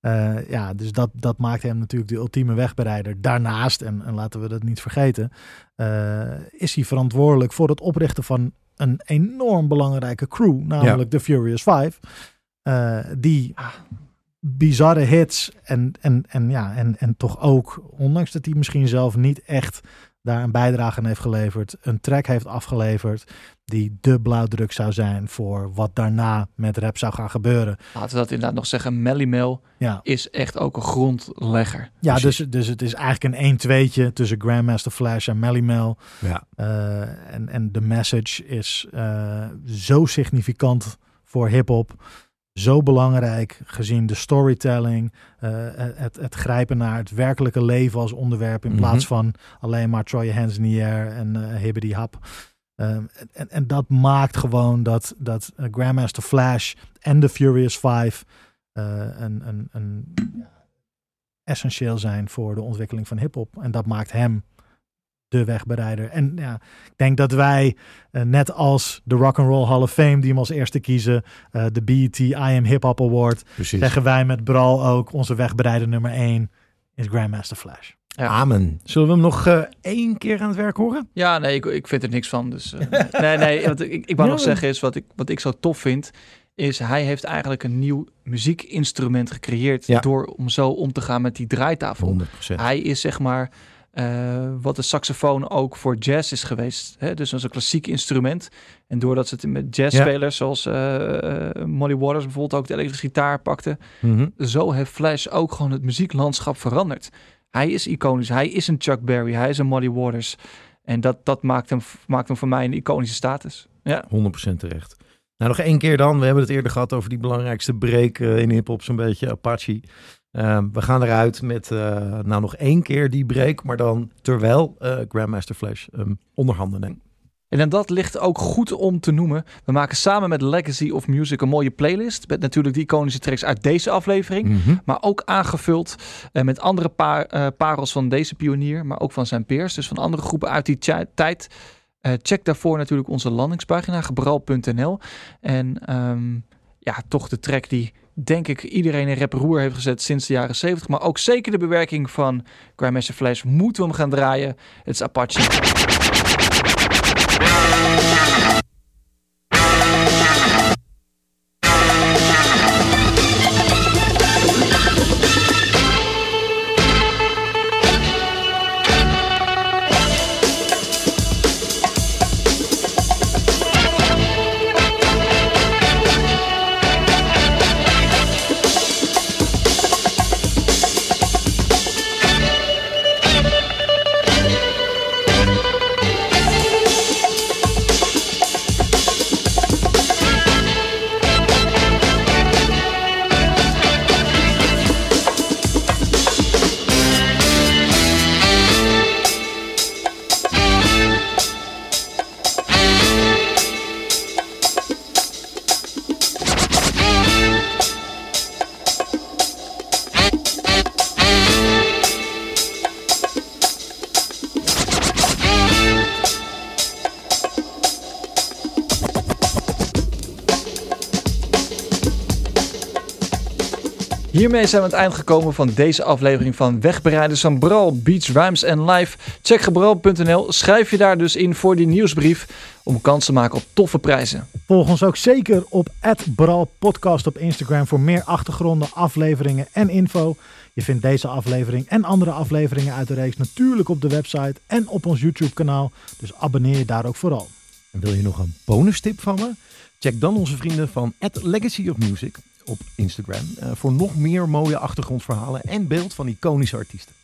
Eh, ja, dus dat, dat maakt hem natuurlijk de ultieme wegbereider. Daarnaast, en, en laten we dat niet vergeten, eh, is hij verantwoordelijk voor het oprichten van een enorm belangrijke crew, namelijk de Furious Five. Eh, die bizarre hits en, en, en, ja, en, en toch ook, ondanks dat hij misschien zelf niet echt daar een bijdrage aan heeft geleverd, een track heeft afgeleverd die de blauwdruk zou zijn voor wat daarna met rap zou gaan gebeuren. Laten we dat inderdaad nog zeggen. Melly Mel Ja, is echt ook een grondlegger. ja dus, dus het is eigenlijk een 1-2'tje tussen Grandmaster Flash en Melly Mel. Ja. Eh, en, en de message is eh, zo significant voor hip-hop. Zo belangrijk gezien de storytelling, eh, het, het grijpen naar het werkelijke leven als onderwerp in Mhm. plaats van alleen maar your hands in the air en eh hibbity hap. En, en dat maakt gewoon dat, dat eh, Grandmaster Flash en de Furious Five eh, een, een, essentieel zijn voor de ontwikkeling van hip-hop. En dat maakt hem de wegbereider. En ja, ik denk dat wij, eh, net als de Rock and Roll Hall of Fame, die hem als eerste kiezen, eh, de BET I Am Hip Hop Award, Precies. zeggen wij met Bral ook, onze wegbereider nummer 1 is Grandmaster Flash. Ja. Amen. Zullen we hem nog eh, één keer aan het werk horen? Ja, nee, ik, ik vind er niks van. Dus, eh, nee, nee, wat ik, ik wou Ja, nog zeggen is, wat ik, wat ik zo tof vind, is hij heeft eigenlijk een nieuw muziekinstrument gecreëerd Ja. door om zo om te gaan met die draaitafel. 100%. Hij is zeg maar eh, wat de saxofoon ook voor jazz is geweest. Hè? Dus is een klassiek instrument. En doordat ze het met jazzspelers zoals eh, eh, Molly Waters bijvoorbeeld ook de elektrische gitaar pakte, Mhm. zo heeft Flash ook gewoon het muzieklandschap veranderd. Hij is iconisch. Hij is een Chuck Berry. Hij is een Molly Waters. En dat, dat maakt, hem, maakt hem voor mij een iconische status. Ja, 100% terecht. Nou, nog één keer dan. We hebben het eerder gehad over die belangrijkste break in hip-hop, zo'n beetje Apache. Ehm, we gaan eruit met eh, nou nog één keer die break, maar dan terwijl eh, Grandmaster Flash hem onder handen neemt. En dan dat ligt ook goed om te noemen. We maken samen met Legacy of Music een mooie playlist. Met natuurlijk de iconische tracks uit deze aflevering. Mhm. Maar ook aangevuld eh, met andere pa- eh, parels van deze pionier. Maar ook van zijn peers. Dus van andere groepen uit die tijd. Check daarvoor natuurlijk onze landingspagina. Gebral.nl. En ehm, ja, toch de track die denk ik iedereen in rap roer heeft gezet sinds de jaren 70. Maar ook zeker de bewerking van Grandmaster Flash moeten we hem gaan draaien. Het is Apache. Hiermee zijn we aan het eind gekomen van deze aflevering van Wegbereiders van Bral, Beats, Rhymes en Live. Check gebral.nl, schrijf je daar dus in voor die nieuwsbrief om kans te maken op toffe prijzen. Volg ons ook zeker op Bral Podcast op Instagram voor meer achtergronden, afleveringen en info. Je vindt deze aflevering en andere afleveringen uit de reeks natuurlijk op de website en op ons YouTube kanaal. Dus abonneer je daar ook vooral. En wil je nog een bonus tip van me? Check dan onze vrienden van at Legacy of Music op Instagram eh, voor nog meer mooie achtergrondverhalen en beeld van iconische artiesten.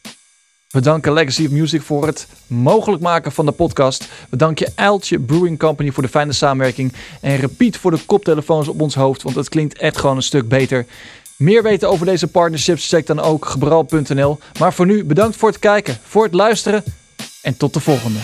We danken Legacy of Music voor het mogelijk maken van de podcast. We danken Uiltje Brewing Company voor de fijne samenwerking. En Repeat voor de koptelefoons op ons hoofd, want het klinkt echt gewoon een stuk beter. Meer weten over deze partnerships, check dan ook gebral.nl. Maar voor nu bedankt voor het kijken, voor het luisteren en tot de volgende.